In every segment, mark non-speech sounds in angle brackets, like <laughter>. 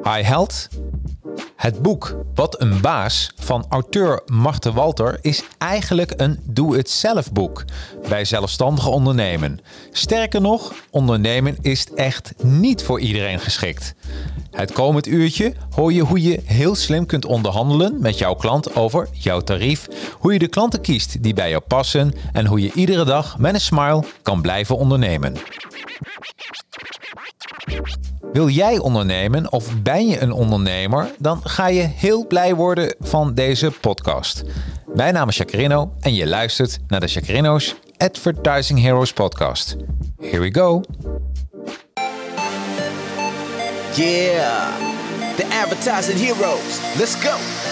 Hi Held. Het boek Wat een baas van auteur Marte Walter is eigenlijk een doe-het-zelf boek bij zelfstandige ondernemen. Sterker nog, ondernemen is echt niet voor iedereen geschikt. Het komend uurtje hoor je hoe je heel slim kunt onderhandelen met jouw klant over jouw tarief, hoe je de klanten kiest die bij jou passen en hoe je iedere dag met een smile kan blijven ondernemen. Wil jij ondernemen of ben je een ondernemer? Dan ga je heel blij worden van deze podcast. Mijn naam is Jacarino en je luistert naar de Jacarino's Advertising Heroes podcast. Here we go. Yeah, the advertising heroes. Let's go.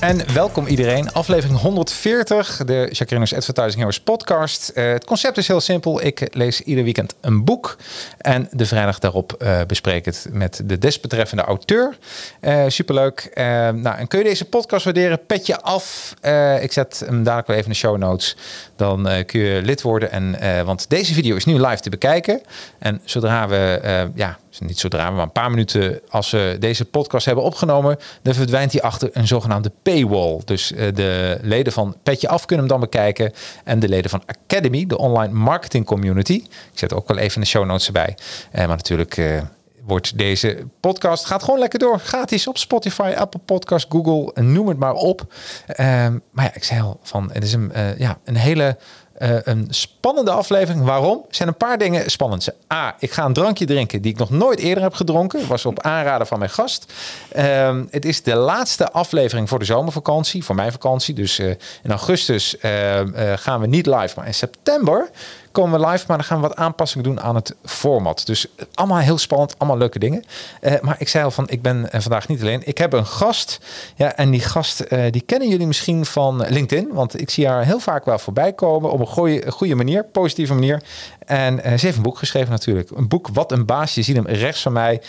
En welkom iedereen, aflevering 140, de Jacarino's Advertising Heroes podcast. Eh, het concept is heel simpel. Ik lees ieder weekend een boek en de vrijdag daarop uh, bespreek ik het met de desbetreffende auteur. Uh, superleuk. nou, en kun je deze podcast waarderen? Pet je af. ik zet hem dadelijk wel even in de show notes. Dan kun je lid worden. En, want deze video is nu live te bekijken. En zodra we, ja, niet zodra, maar een paar minuten als we deze podcast hebben opgenomen, dan verdwijnt hij achter een zogenaamde paywall. Dus uh, de leden van Petje Af kunnen hem dan bekijken en de leden van Academy, de online marketing community. Ik zet ook wel even de show notes erbij. Uh, maar natuurlijk uh, wordt deze podcast gaat gewoon lekker door, gratis op Spotify, Apple Podcast, Google, noem het maar op. Ehm, maar ja, ik zei al van, het is een, ja, een hele uh, een spannende aflevering. Waarom? Er zijn een paar dingen spannend. A, ik ga een drankje drinken die ik nog nooit eerder heb gedronken. Was op aanraden van mijn gast. Uh, het is de laatste aflevering voor de zomervakantie, voor mijn vakantie. Dus uh, in augustus uh, gaan we niet live, maar in september komen we live, maar dan gaan we wat aanpassingen doen aan het format. Dus allemaal heel spannend, allemaal leuke dingen. Uh, maar ik zei al van, ik ben vandaag niet alleen. Ik heb een gast. Ja, en die gast, uh, die kennen jullie misschien van LinkedIn. Want ik zie haar heel vaak wel voorbij komen op een goede, goede manier, positieve manier. En uh, ze heeft een boek geschreven natuurlijk. Een boek Wat een baas. Je ziet hem rechts van mij.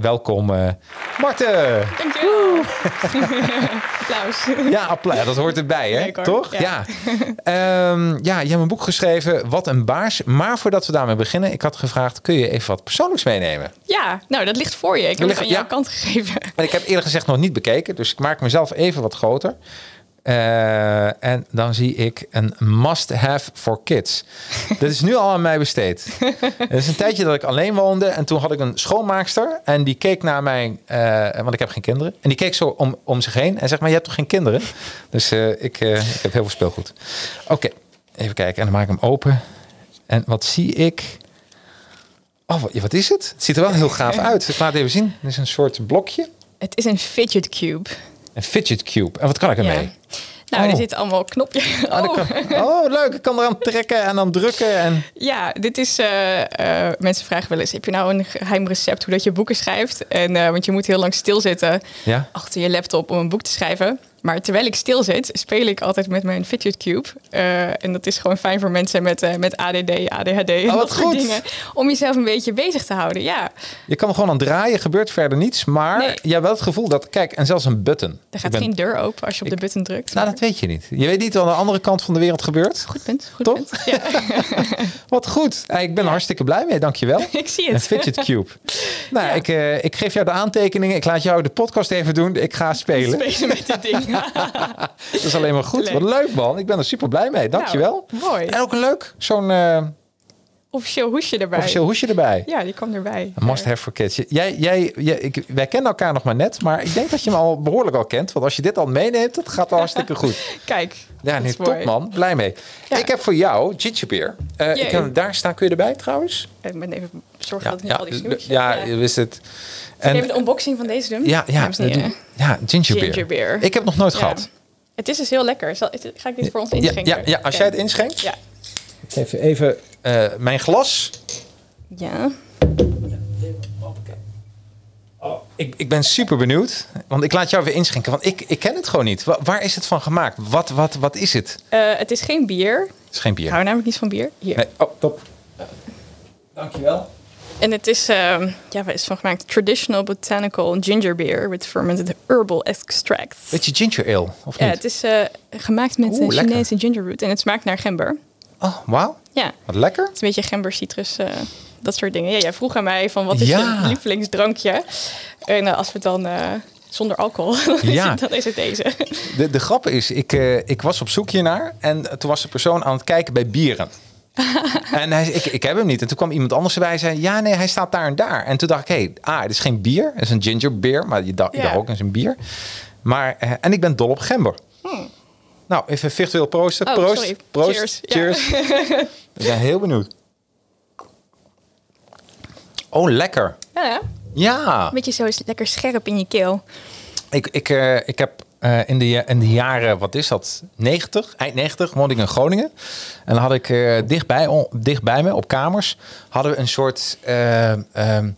welkom, Marten. Dankjewel. <laughs> applaus. Ja, applaus. Dat hoort erbij, hè? Toch? Ja. Ja. Um, ja, je hebt een boek geschreven, Wat een baas. Maar voordat we daarmee beginnen, ik had gevraagd, kun je even wat persoonlijks meenemen? Ja, nou, dat ligt voor je. Ik heb het aan jouw ja. kant gegeven. En ik heb eerlijk gezegd nog niet bekeken, dus ik maak mezelf even wat groter. Uh, en dan zie ik een must-have for kids. <laughs> dat is nu al aan mij besteed. Het is een tijdje dat ik alleen woonde. En toen had ik een schoonmaakster. En die keek naar mij, uh, want ik heb geen kinderen. En die keek zo om, om zich heen. En zegt, maar je hebt toch geen kinderen? Dus uh, ik, ik heb heel veel speelgoed. Oké, okay, even kijken. En dan maak ik hem open. En wat zie ik? Oh, wat, wat is het? Het ziet er wel heel gaaf <laughs> uit. Ik laat het even zien. Het is een soort blokje. Het is een fidget cube. Een fidget cube. En wat kan ik ermee? Ja. Nou, oh. er zitten allemaal knopjes. Oh. Oh, oh. leuk. Ik kan eraan trekken en dan drukken. En... Ja, dit is... Uh, uh, mensen vragen wel eens, heb je nou een geheim recept hoe dat je boeken schrijft? En, uh, want je moet heel lang stilzitten ja? achter je laptop om een boek te schrijven. Maar terwijl ik stil zit, speel ik altijd met mijn fidget cube. Uh, en dat is gewoon fijn voor mensen met, uh, met ADD, ADHD en oh, dat soort dingen. Om jezelf een beetje bezig te houden, ja. Je kan er gewoon aan draaien, gebeurt verder niets. Maar nee. je hebt wel het gevoel dat, kijk, en zelfs een button. Er gaat ben... geen deur open als je op de button drukt. Nou, dat weet je niet. Je weet niet wat aan de andere kant van de wereld gebeurt. Goed punt, goed Toch? punt. Ja. <laughs> wat goed. Ik ben ja. hartstikke blij mee, dankjewel. <laughs> ik zie het. Een fidget cube. <laughs> nou, ja. ik, uh, ik geef jou de aantekeningen. Ik laat jou de podcast even doen. Ik ga spelen. Spelen met dit ding. Dat is alleen maar goed. Leuk. Wat leuk man. Ik ben er super blij mee. Dankjewel. Nou, mooi. En ook een leuk, zo'n uh, officieel hoesje erbij. Officieel hoesje erbij. Ja, die kwam erbij. Een must have for kids. Jij, jij, jij, ik, wij kennen elkaar nog maar net, maar ik denk dat je hem al behoorlijk al kent. Want als je dit al meeneemt, dat gaat al hartstikke goed. <laughs> Kijk. Ja, mooi. top man. Blij mee. Ja. Ik heb voor jou gingerbeer. Eh ik Jee. heb hem daar staan. Kun je erbij trouwens? Ik ben even zorgen dat ik niet ja, al die de- snoepjes... ja, je wist het. Even En, de unboxing van deze doen. ja, ja, heren. ja, gingerbeer. Gingerbeer. Ik heb nog nooit Ja. gehad. Het is dus heel lekker. Zal, ga ik dit voor ons Ja, inschenken? ja, ja, als jij het inschenkt. Ja. Ik geef je even eh, mijn glas. Ja. Oh, ik, ik ben super benieuwd. Want ik laat jou weer inschenken. Want ik, ik ken het gewoon niet. Wa- waar is het van gemaakt? Wat, wat, wat is het? Eh, het is geen bier. Het is geen Ik bier. hou namelijk niet van bier. Hier. Nee. Oh, top. Dankjewel. En het is, ehm, ja, waar is het van gemaakt? Traditional botanical ginger beer with fermented herbal extracts. Beetje ginger ale, of Ja, niet? het is eh, gemaakt met Oeh, eh, lekker. Chinese ginger root en het smaakt naar gember. Oh, wauw. Ja, het Wat lekker. is een beetje gember, citrus, eh, dat soort dingen. Ja, jij vroeg aan mij van wat is Ja. je lievelingsdrankje? En als we het dan zonder alcohol, <laughs> dan, is Ja. het, dan is het deze. De, de grap is, ik, ik was op zoek hiernaar. En toen was de persoon aan het kijken bij bieren. <laughs> en hij ik, ik heb hem niet. En toen kwam iemand anders erbij en zei, ja, nee, hij staat daar en daar. En toen dacht ik, hé, hey, ah, het is geen bier. Het is een ginger beer. Maar je dacht, je Ja. ook, het is een bier. Maar, eh, en ik ben dol op gember. Nou, even virtueel proosten. Hmm. Oh, Proost. sorry. Proost. Cheers. Cheers. <laughs> ik ben heel benieuwd. Oh, lekker. Ja, Ja. een beetje zo lekker scherp in je keel. Ik, ik, eh, ik heb eh, in, de, in de jaren, wat is dat, 90, eind 90, woonde ik in Groningen. En dan had ik eh, dichtbij, on- dichtbij me, op kamers, hadden we een soort, ehm,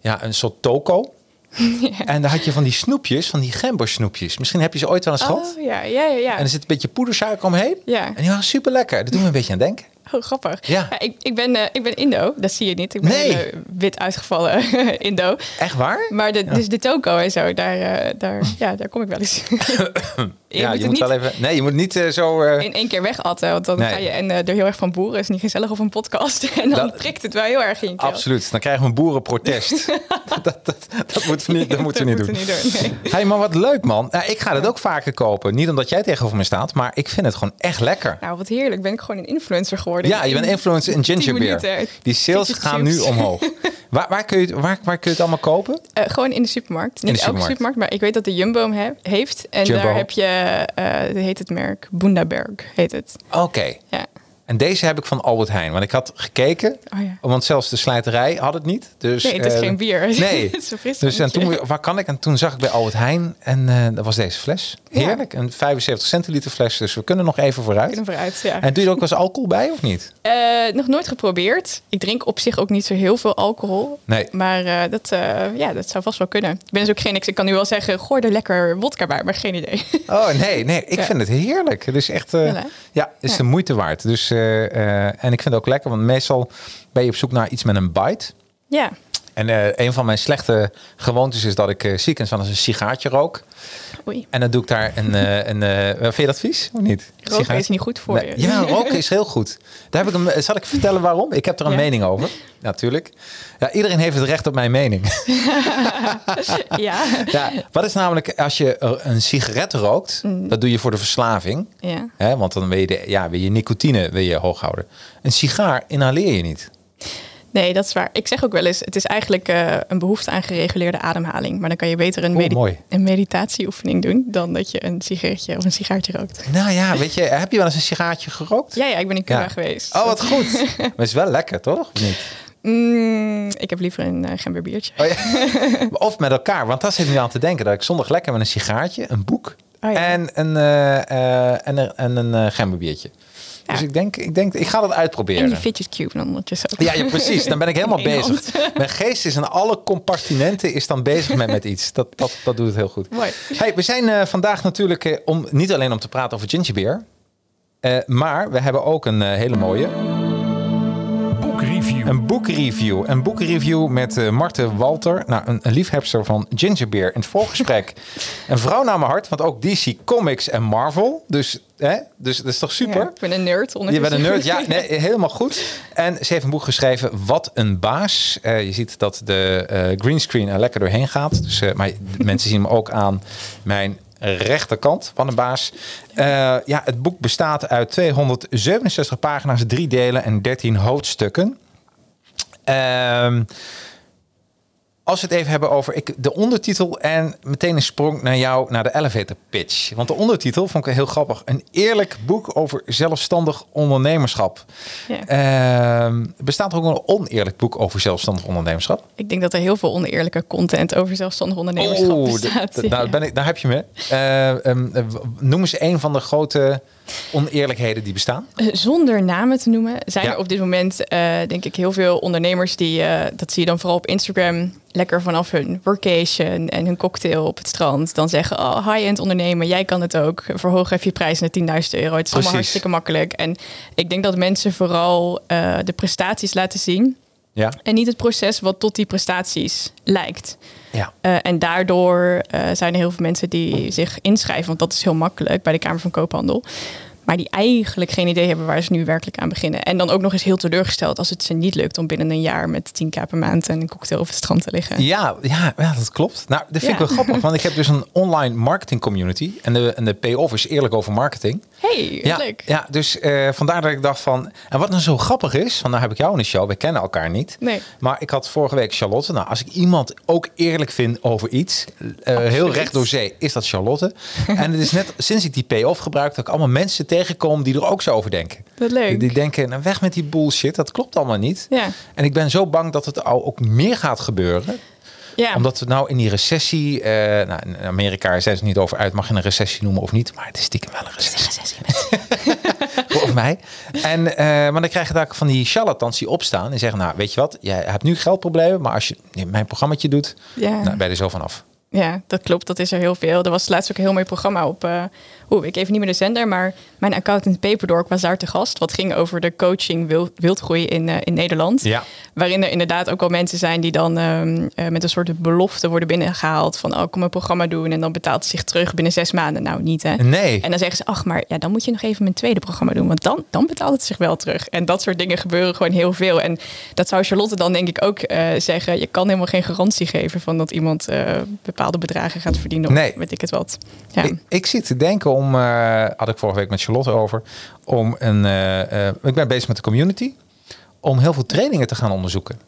ja, een soort toko. <laughs> En daar had je van die snoepjes, van die gembersnoepjes. Misschien heb je ze ooit wel eens gehad. Oh, ja, ja, ja. ja. En er zit een beetje poedersuiker omheen. Ja. En die waren super lekker. Dat doet me een beetje aan denken. <laughs> Oh, grappig. Ja. ik, ik, ben, eh, ik ben Indo, dat zie je niet. Ik ben Nee. een, eh, wit uitgevallen <laughs> Indo. Echt waar? Maar de, dus de toko en zo, daar, eh, daar, <laughs> ja, daar kom ik wel eens. je ja, moet je moet niet wel even. Nee, je moet niet zo. in één keer wegatten, want dan Nee. ga je en er heel erg van boeren. is niet gezellig op een podcast. En dan Dat- prikt het wel heel erg in je. Absoluut. Dan krijgen we een boerenprotest. dat, dat, dat moeten we niet, dat moeten we niet doen. nee. Hey, maar wat leuk man. Nou, ik ga dat ook vaker kopen. Niet omdat jij tegenover me staat, maar ik vind het gewoon echt lekker. Nou, wat heerlijk. Ben ik gewoon een influencer geworden. Ja, je bent In- influencer in 10 ginger beer. minuten. Die sales gaan nu omhoog. <laughs> Waar, waar, kun je, het- waar, waar kun je het allemaal kopen? Eh, gewoon in de supermarkt. Niet de elke supermarkt. supermarkt, maar ik weet dat de Jumbo hem he- heeft. En Jumbo. daar heb je, dat heet het merk, Bundaberg heet het. Oké. Ja. En deze heb ik van Albert Heijn. Want ik had gekeken, Oh ja. want zelfs de slijterij had het niet. Dus, Nee, het is eh, geen bier. Nee. <laughs> het is een Dus en toen, waar kan ik? En toen zag ik bij Albert Heijn en eh, dat was deze fles. Ja. Heerlijk. Een 75 centiliter fles. Dus we kunnen nog even vooruit. Kunnen vooruit, ja. En doe je er ook wel eens alcohol bij of niet? <laughs> Eh, nog nooit geprobeerd. Ik drink op zich ook niet zo heel veel alcohol. Nee. Maar eh, dat, eh, ja, dat zou vast wel kunnen. Ik ben dus ook geen... Ik kan nu wel zeggen, gooi er lekker wodka bij, maar geen idee. Oh nee, nee, ik <laughs> Ja. vind het heerlijk. Het is echt, eh, ja, is de moeite waard. Dus, eh, en ik vind het ook lekker, want meestal ben je op zoek naar iets met een bite. ja. En eh, een van mijn slechte gewoontes is dat ik uh, ziekens van als een sigaartje rook. Oei. En dan doe ik daar een, eh, een eh, vind je dat vies of niet? Roken Sigaartje? is niet goed voor Nee, je. Ja, <laughs> roken is heel goed. Daar heb ik hem, zal ik vertellen waarom? Ik heb er een Ja. mening over. Natuurlijk. Ja, iedereen heeft het recht op mijn mening. <laughs> ja. ja, wat is namelijk als je een sigaret rookt, Mm. dat doe je voor de verslaving. ja. Hè, want dan wil je, de, ja, wil je nicotine wil je hoog houden. Een sigaar inhaleer je niet. Nee, dat is waar. Ik zeg ook wel eens, het is eigenlijk eh, een behoefte aan gereguleerde ademhaling. Maar dan kan je beter een, medi- een meditatieoefening doen dan dat je een sigaretje of een sigaartje rookt. Nou ja, weet je, heb je wel eens een sigaartje gerookt? Ja, ja, ik ben in Cuba Ja. geweest. Oh, wat goed. <laughs> maar het is wel lekker, toch? Of niet? Mm, ik heb liever een uh, gemberbiertje. Oh, ja. <laughs> Of met elkaar, want daar zit nu aan te denken. Dat ik zondag lekker met een sigaartje, een boek Oh ja. en een, eh, eh, en een, en Dus ik denk, ik denk, ik ga dat En uitproberen. die fidget cube dan ondertussen ook. Ja, ja, precies. Dan ben ik helemaal <laughs> bezig. Mijn geest is in alle compartimenten is dan bezig met, met iets. Dat, dat, dat doet het heel goed. Mooi. Hey, we zijn eh, vandaag natuurlijk eh, om, niet alleen om te praten over gingerbeer. eh, maar we hebben ook een hele mooie. Boekreview. Een boekreview. Een boekreview met eh Marten Walter. Nou, een, een liefhebster van gingerbeer. In het voorgesprek <laughs> een vrouw naar mijn hart. Want ook DC Comics en Marvel. Dus, hè, dus dat is toch super? Ja, ik ben een nerd Je bent een nerd, ja, nee, helemaal goed. En ze heeft een boek geschreven, Wat een baas. Eh, je ziet dat de eh, greenscreen er lekker doorheen gaat. Dus, eh, maar mensen zien me ook aan mijn rechterkant van een baas. Eh, ja, het boek bestaat uit 267 pagina's, drie delen en 13 hoofdstukken. Ehm, als we het even hebben over ik, de ondertitel en meteen een sprong naar jou, naar de elevator pitch. Want de ondertitel vond ik heel grappig. Een eerlijk boek over zelfstandig ondernemerschap. Ja. Ehm, bestaat er ook een oneerlijk boek over zelfstandig ondernemerschap? Ik denk dat er heel veel oneerlijke content over zelfstandig ondernemerschap Oeh, bestaat. nou, ben ik, daar heb je me. Eh, w- noem eens een van de grote oneerlijkheden die bestaan. Eh, Zonder namen te noemen, zijn Ja. er op dit moment eh, denk ik heel veel ondernemers die, eh, dat zie je dan vooral op Instagram, lekker vanaf hun workation en hun cocktail op het strand, dan zeggen, oh, high-end ondernemen, jij kan het ook. Verhoog even je prijs naar 10.000 euro. Het is allemaal hartstikke makkelijk. En ik denk dat mensen vooral de prestaties laten zien Ja. en niet het proces wat tot die prestaties lijkt. Ja. Eh, en daardoor eh, zijn er heel veel mensen die zich inschrijven, want dat is heel makkelijk bij de Kamer van Koophandel. Maar die eigenlijk geen idee hebben waar ze nu werkelijk aan beginnen. En dan ook nog eens heel teleurgesteld als het ze niet lukt om binnen een jaar met 10k per maand en een cocktail op het strand te liggen. Ja, ja, ja, dat klopt. Nou, dat vind ik wel grappig, want ik heb dus een online marketing community. En de, en de payoff is eerlijk over marketing. Hey, Ja, leuk. ja dus eh, vandaar dat ik dacht van... En wat nou zo grappig is, van nou heb ik jou in de show. We kennen elkaar niet. Nee. Maar ik had vorige week Charlotte. Nou, als ik iemand ook eerlijk vind over iets... eh, heel recht door zee, is dat Charlotte. <laughs> en het is net sinds ik die payoff gebruik... dat ik allemaal mensen tegenkom die er ook zo over denken. Wat leuk. Die, die denken, nou, weg met die bullshit. Dat klopt allemaal niet. Ja. En ik ben zo bang dat het al ook meer gaat gebeuren Ja. omdat we nou in die recessie, eh, nou, in Amerika zijn ze niet over uit, mag je een recessie noemen of niet, maar het is stiekem wel een recessie. Volgens <laughs> mij. En, eh, maar dan krijg je daar van die charlatans die opstaan en zeggen, nou weet je wat, jij hebt nu geldproblemen, maar als je mijn programmaatje doet, Ja. nou, ben je er zo vanaf. Ja, dat klopt. Dat is er heel veel. Er was laatst ook een heel mooi programma op. eh Oeh, ik even niet meer de zender, maar mijn accountant Paperdork was daar te gast. Wat ging over de coaching wil- wildgroei in, eh, in Nederland. Ja. Waarin er inderdaad ook al mensen zijn die dan ehm, eh, met een soort belofte worden binnengehaald. Van, oh, kom een programma doen en dan betaalt het zich terug binnen zes maanden. Nou, niet hè. Nee. En dan zeggen ze, ach, maar ja, dan moet je nog even mijn tweede programma doen. Want dan, dan betaalt het zich wel terug. En dat soort dingen gebeuren gewoon heel veel. En dat zou Charlotte dan denk ik ook eh, zeggen. Je kan helemaal geen garantie geven van dat iemand bepaalde bedragen gaat verdienen. Nee. Of weet ik het wat. Ja. Ik, ik zit te denken om, eh, had ik vorige week met Charlotte over, om een, eh, eh, ik ben bezig met de community, om heel veel trainingen te gaan onderzoeken.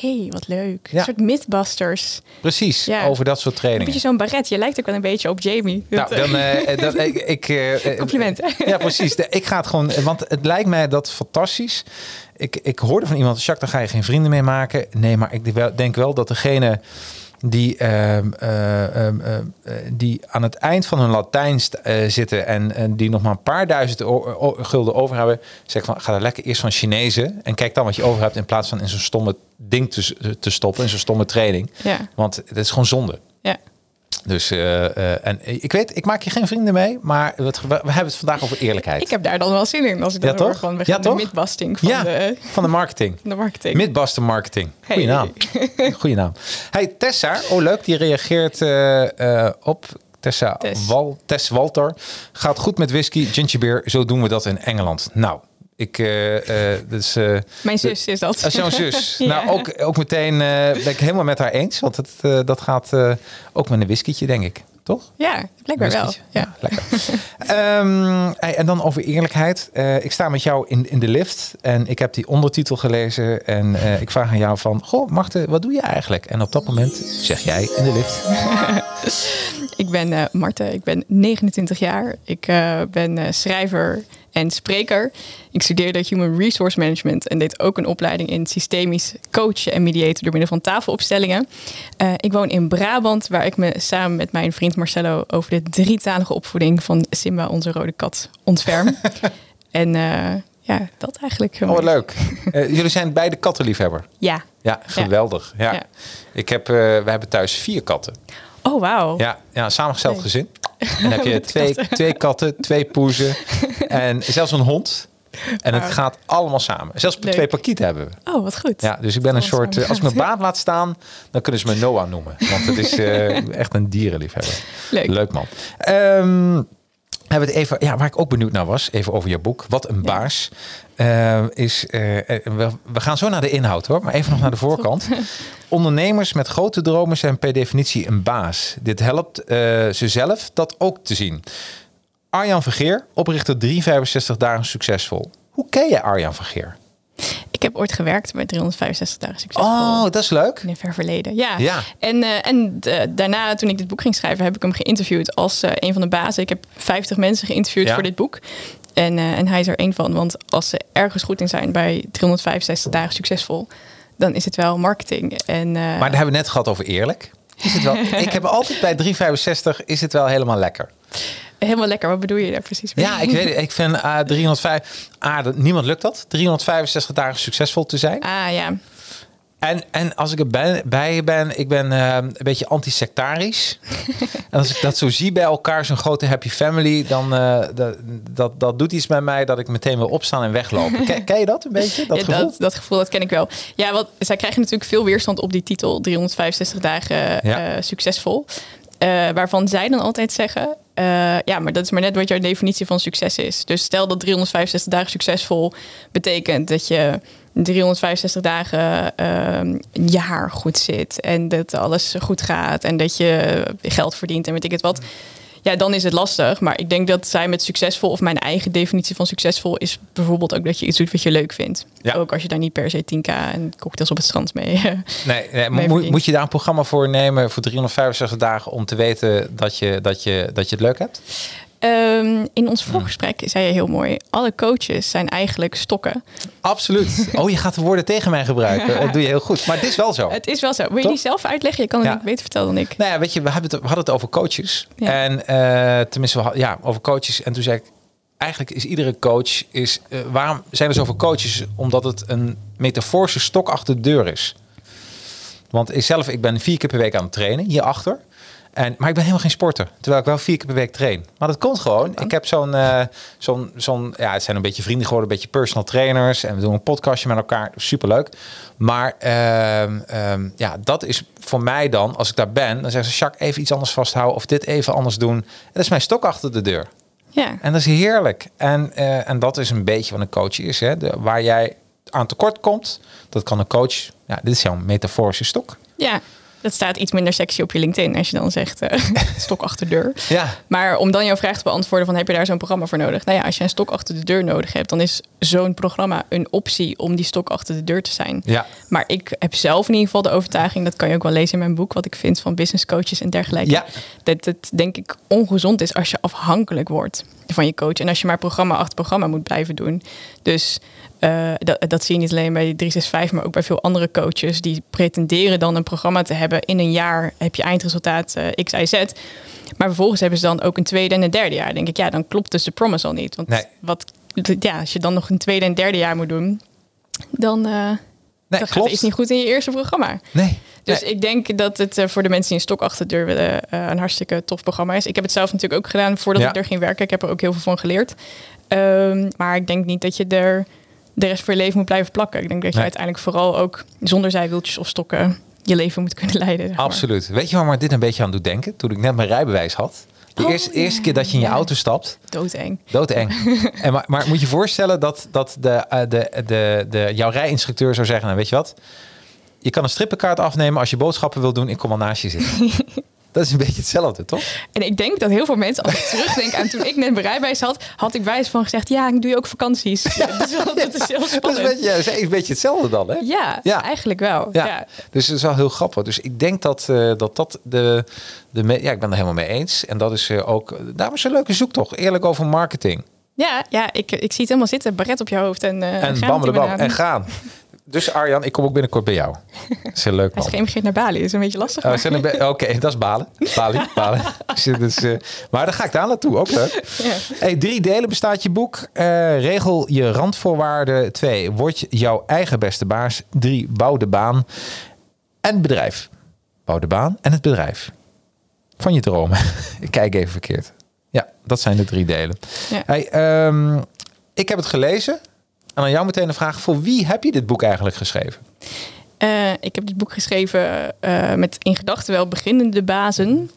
hey, wat leuk. Ja. Een soort mythbusters. Precies, Ja. over dat soort Een trainingen. beetje zo'n baret. Je lijkt ook wel een beetje op Jamie. Nou, dan, dat, ik, ik, <laughs> Complimenten. Ja, precies. Ik ga het gewoon, want het lijkt mij dat fantastisch. Ik, ik hoorde van iemand, Jacques, daar ga je geen vrienden mee maken. Nee, maar ik denk wel- denk wel dat degene die, ehm, eh, ehm, eh, eh, die aan het eind van hun Latijn eh, zitten en, en die nog maar een paar duizend gulden over hebben, zeg van ga er lekker eerst van Chinezen en kijk dan wat je over hebt in plaats van in zo'n stomme ding te, te stoppen, in zo'n stomme training. Ja. Want het is gewoon zonde. ja. Dus eh, eh, en ik weet, ik maak je geen vrienden mee, maar we, we hebben het vandaag over eerlijkheid. Ik heb daar dan wel zin in. Als ik Ja, dan hoor van we Ja, gaan de mythbusting van, ja, de, van de marketing. van de marketing. Marketing. Goeie Hey. naam. <laughs> Goeie naam. Hey, Tessa, oh leuk, die reageert eh, op Tessa Tess. Wal, Tess Walter. Gaat goed met whisky, ginger beer. Zo doen we dat in Engeland. Nou, ik, eh, eh, dus, eh, Mijn zus is dat. dat is jouw zus. <laughs> Ja. Nou, ook, ook meteen ben ik helemaal met haar eens. Want het, dat gaat ook met een whiskytje, denk ik. Toch? Ja, blijkbaar wel. Ja. lekker. <laughs> Ehm, en dan over eerlijkheid. Ik sta met jou in, in de lift en ik heb die ondertitel gelezen. En ik vraag aan jou van, goh, Marten, wat doe je eigenlijk? En op dat moment zeg jij in de lift. <laughs> Ik ben Marten, ik ben 29 jaar. Ik ben schrijver en spreker. Ik studeerde Human Resource Management en deed ook een opleiding in systemisch coachen en mediaten door middel van tafelopstellingen. Eh, ik woon in Brabant, waar ik me samen met mijn vriend Marcello over de drietalige opvoeding van Simba, onze rode kat, ontferm. <laughs> en eh, ja, dat eigenlijk. Oh, wat leuk. Eh, jullie zijn beide kattenliefhebber. Ja. Ja, geweldig. Ja. Ja. Ik heb, eh, we hebben thuis vier katten. Oh, wauw. Ja, ja samengesteld gezin. <laughs> En dan heb je twee, twee katten, twee poezen <laughs> en zelfs een hond. En het gaat allemaal samen. Zelfs Leuk. twee pakieten hebben we. Oh, wat goed. Ja, dus ik ben een soort. eh, Als ik mijn baard laat staan, dan kunnen ze me Noah noemen. Want het is <laughs> eh, echt een dierenliefhebber. Leuk. man. Ehm, hebben we het even, ja, waar ik ook benieuwd naar was, even over je boek. Wat een baas. Eh, is, eh, eh, we, we gaan zo naar de inhoud hoor, maar even nog naar de voorkant. <laughs> Ondernemers met grote dromen zijn per definitie een baas. Dit helpt eh, ze zelf dat ook te zien. Arjan Vergeer, oprichter 365 dagen succesvol. Hoe ken je Arjan Vergeer? Ik heb ooit gewerkt bij 365 dagen succesvol. Oh, dat is leuk. In een ver verleden, ja. Ja. En, eh, en eh, daarna, toen ik dit boek ging schrijven, heb ik hem geïnterviewd als eh, een van de bazen. Ik heb 50 mensen geïnterviewd Ja. voor dit boek. En, en hij is er één van. Want als ze ergens goed in zijn bij 365 dagen succesvol, dan is het wel marketing. En, Maar daar hebben we net gehad over eerlijk. Is het wel, <laughs> ik heb altijd bij 365 is het wel helemaal lekker. Helemaal lekker. Wat bedoel je daar precies mee? Ja, ik weet het. Ik vind uh, 305. Ah, dat, niemand lukt dat. 365 dagen succesvol te zijn. Ah ja. En, en als ik erbij bij ben, ik ben eh, een beetje anti-sectarisch. <laughs> en als ik dat zo zie bij elkaar, zo'n grote happy family, dan uh, dat, dat, dat doet iets met mij dat ik meteen wil opstaan en weglopen. <laughs> Ken, ken je dat een beetje? Dat, ja, gevoel? Dat, dat gevoel, dat ken ik wel. Ja, want zij krijgen natuurlijk veel weerstand op die titel 365 dagen Ja. uh, succesvol. Waarvan zij dan altijd zeggen: uh, ja, maar dat is maar net wat jouw definitie van succes is. Dus stel dat 365 dagen succesvol betekent dat je 365 dagen uh, je haar goed zit en dat alles goed gaat en dat je geld verdient en weet ik het wat. Ja, dan is het lastig. Maar ik denk dat zij met succesvol, of mijn eigen definitie van succesvol, is bijvoorbeeld ook dat je iets doet wat je leuk vindt. Ja. Ook als je daar niet per se 10k en cocktails op het strand mee. Nee, <laughs> nee mee moet, moet je daar een programma voor nemen voor 365 dagen om te weten dat je, dat je, dat je het leuk hebt? Um, in ons voorgesprek zei je heel mooi: alle coaches zijn eigenlijk stokken. Absoluut. Oh, je gaat de woorden tegen mij gebruiken. Dat doe je heel goed. Maar het is wel zo. Het is wel zo. Wil je Toch? die zelf uitleggen? Je kan het Ja. niet beter vertellen dan ik. Nou ja, weet je, we, hebben het, we hadden het over coaches. Ja. En eh, tenminste, we hadden- ja, over coaches. En toen zei ik, eigenlijk is iedere coach, is, eh, waarom zijn er zoveel coaches? Omdat het een metaforische stok achter de deur is. Want ik zelf, ik ben vier keer per week aan het trainen, hierachter. En, maar ik ben helemaal geen sporter, terwijl ik wel vier keer per week train. Maar dat komt gewoon. Ik heb zo'n, eh, zo'n, zo'n, ja, het zijn een beetje vrienden geworden, een beetje personal trainers. En we doen een podcastje met elkaar, superleuk. Maar ehm, ehm, ja, dat is voor mij dan, als ik daar ben, dan zeggen ze, Jacques, even iets anders vasthouden of dit even anders doen. En dat is mijn stok achter de deur. Ja. En dat is heerlijk. En, eh, en dat is een beetje wat een coach is. Hè? De, waar jij aan tekort komt, dat kan een coach. Ja, dit is jouw metaforische stok. ja, dat staat iets minder sexy op je LinkedIn als je dan zegt eh, <laughs> stok achter de deur. Ja, Maar om dan jouw vraag te beantwoorden van heb je daar zo'n programma voor nodig? Nou ja, als je een stok achter de deur nodig hebt, dan is zo'n programma een optie om die stok achter de deur te zijn. ja, Maar ik heb zelf in ieder geval de overtuiging, dat kan je ook wel lezen in mijn boek, wat ik vind van business coaches en dergelijke. Ja. Dat het denk ik ongezond is als je afhankelijk wordt van je coach. En als je maar programma achter programma moet blijven doen. Dus eh, dat, dat zie je niet alleen bij 365, maar ook bij veel andere coaches. Die pretenderen dan een programma te hebben. In een jaar heb je eindresultaat eh, X, Y, Z. Maar vervolgens hebben ze dan ook een tweede en een derde jaar. Dan denk ik, ja, dan klopt dus de promise al niet. Want Nee. wat, ja, als je dan nog een tweede en derde jaar moet doen, dan, eh nee, dan gaat het iets niet goed in je eerste programma. Nee, Dus nee. ik denk dat het eh, voor de mensen die een stok achter de deur willen eh, een hartstikke tof programma is. Ik heb het zelf natuurlijk ook gedaan voordat Ja. ik er ging werken. Ik heb er ook heel veel van geleerd. Ehm, maar ik denk niet dat je er de rest van je leven moet blijven plakken. Ik denk dat je Nee. uiteindelijk vooral ook zonder zijwieltjes of stokken je leven moet kunnen <laughs> leiden. zeg maar. Absoluut. Weet je waar me dit een beetje aan doet denken? Toen ik net mijn rijbewijs had. De Oh, eerste, ja. eerste keer dat je in je Ja. auto stapt. Doodeng. Doodeng. <laughs> en maar, maar moet je je voorstellen dat, dat de, eh, de, de, de, jouw rijinstructeur zou zeggen... Nou, weet je wat? Je kan een strippenkaart afnemen als je boodschappen wil doen. Ik kom al naast je zitten. <laughs> dat is een beetje hetzelfde, toch? En ik denk dat heel veel mensen, als ik terugdenk aan toen ik net mijn rijbewijs had, had ik wijs van gezegd, ja, ik doe je ook vakanties. Ja, dat, is wel, dat is heel Dat is een spannend. beetje, is een beetje hetzelfde dan, hè? Ja, Ja. eigenlijk wel. Ja. Dus het is wel heel grappig. Dus ik denk dat eh, dat, dat de, de... Ja, ik ben er helemaal mee eens. En dat is eh, ook... Daarom is een leuke zoektocht. Eerlijk over marketing. Ja, ja ik, ik zie het helemaal zitten. Baret op je hoofd en, uh, En bam, de bam. En gaan. Dus Arjan, ik kom ook binnenkort bij jou. Dat is heel leuk, Hij man. geëmigreerd naar Bali, dat is een beetje lastig. Oh, be- Oké, dat is balen. Bali, <laughs> balen. Dus, eh, maar daar ga ik daar naartoe, ook leuk. Ja. Hey, drie delen bestaat je boek. Eh, regel je randvoorwaarden. Twee, word jouw eigen beste baas. Drie, bouw de baan en het bedrijf. Bouw de baan en het bedrijf. Van je dromen. <laughs> ik kijk even verkeerd. Ja, dat zijn de drie delen. Ja. Hey, ehm, ik heb het gelezen. En aan jou meteen een vraag. Voor wie heb je dit boek eigenlijk geschreven? Eh, ik heb dit boek geschreven eh, met in gedachten wel beginnende bazen.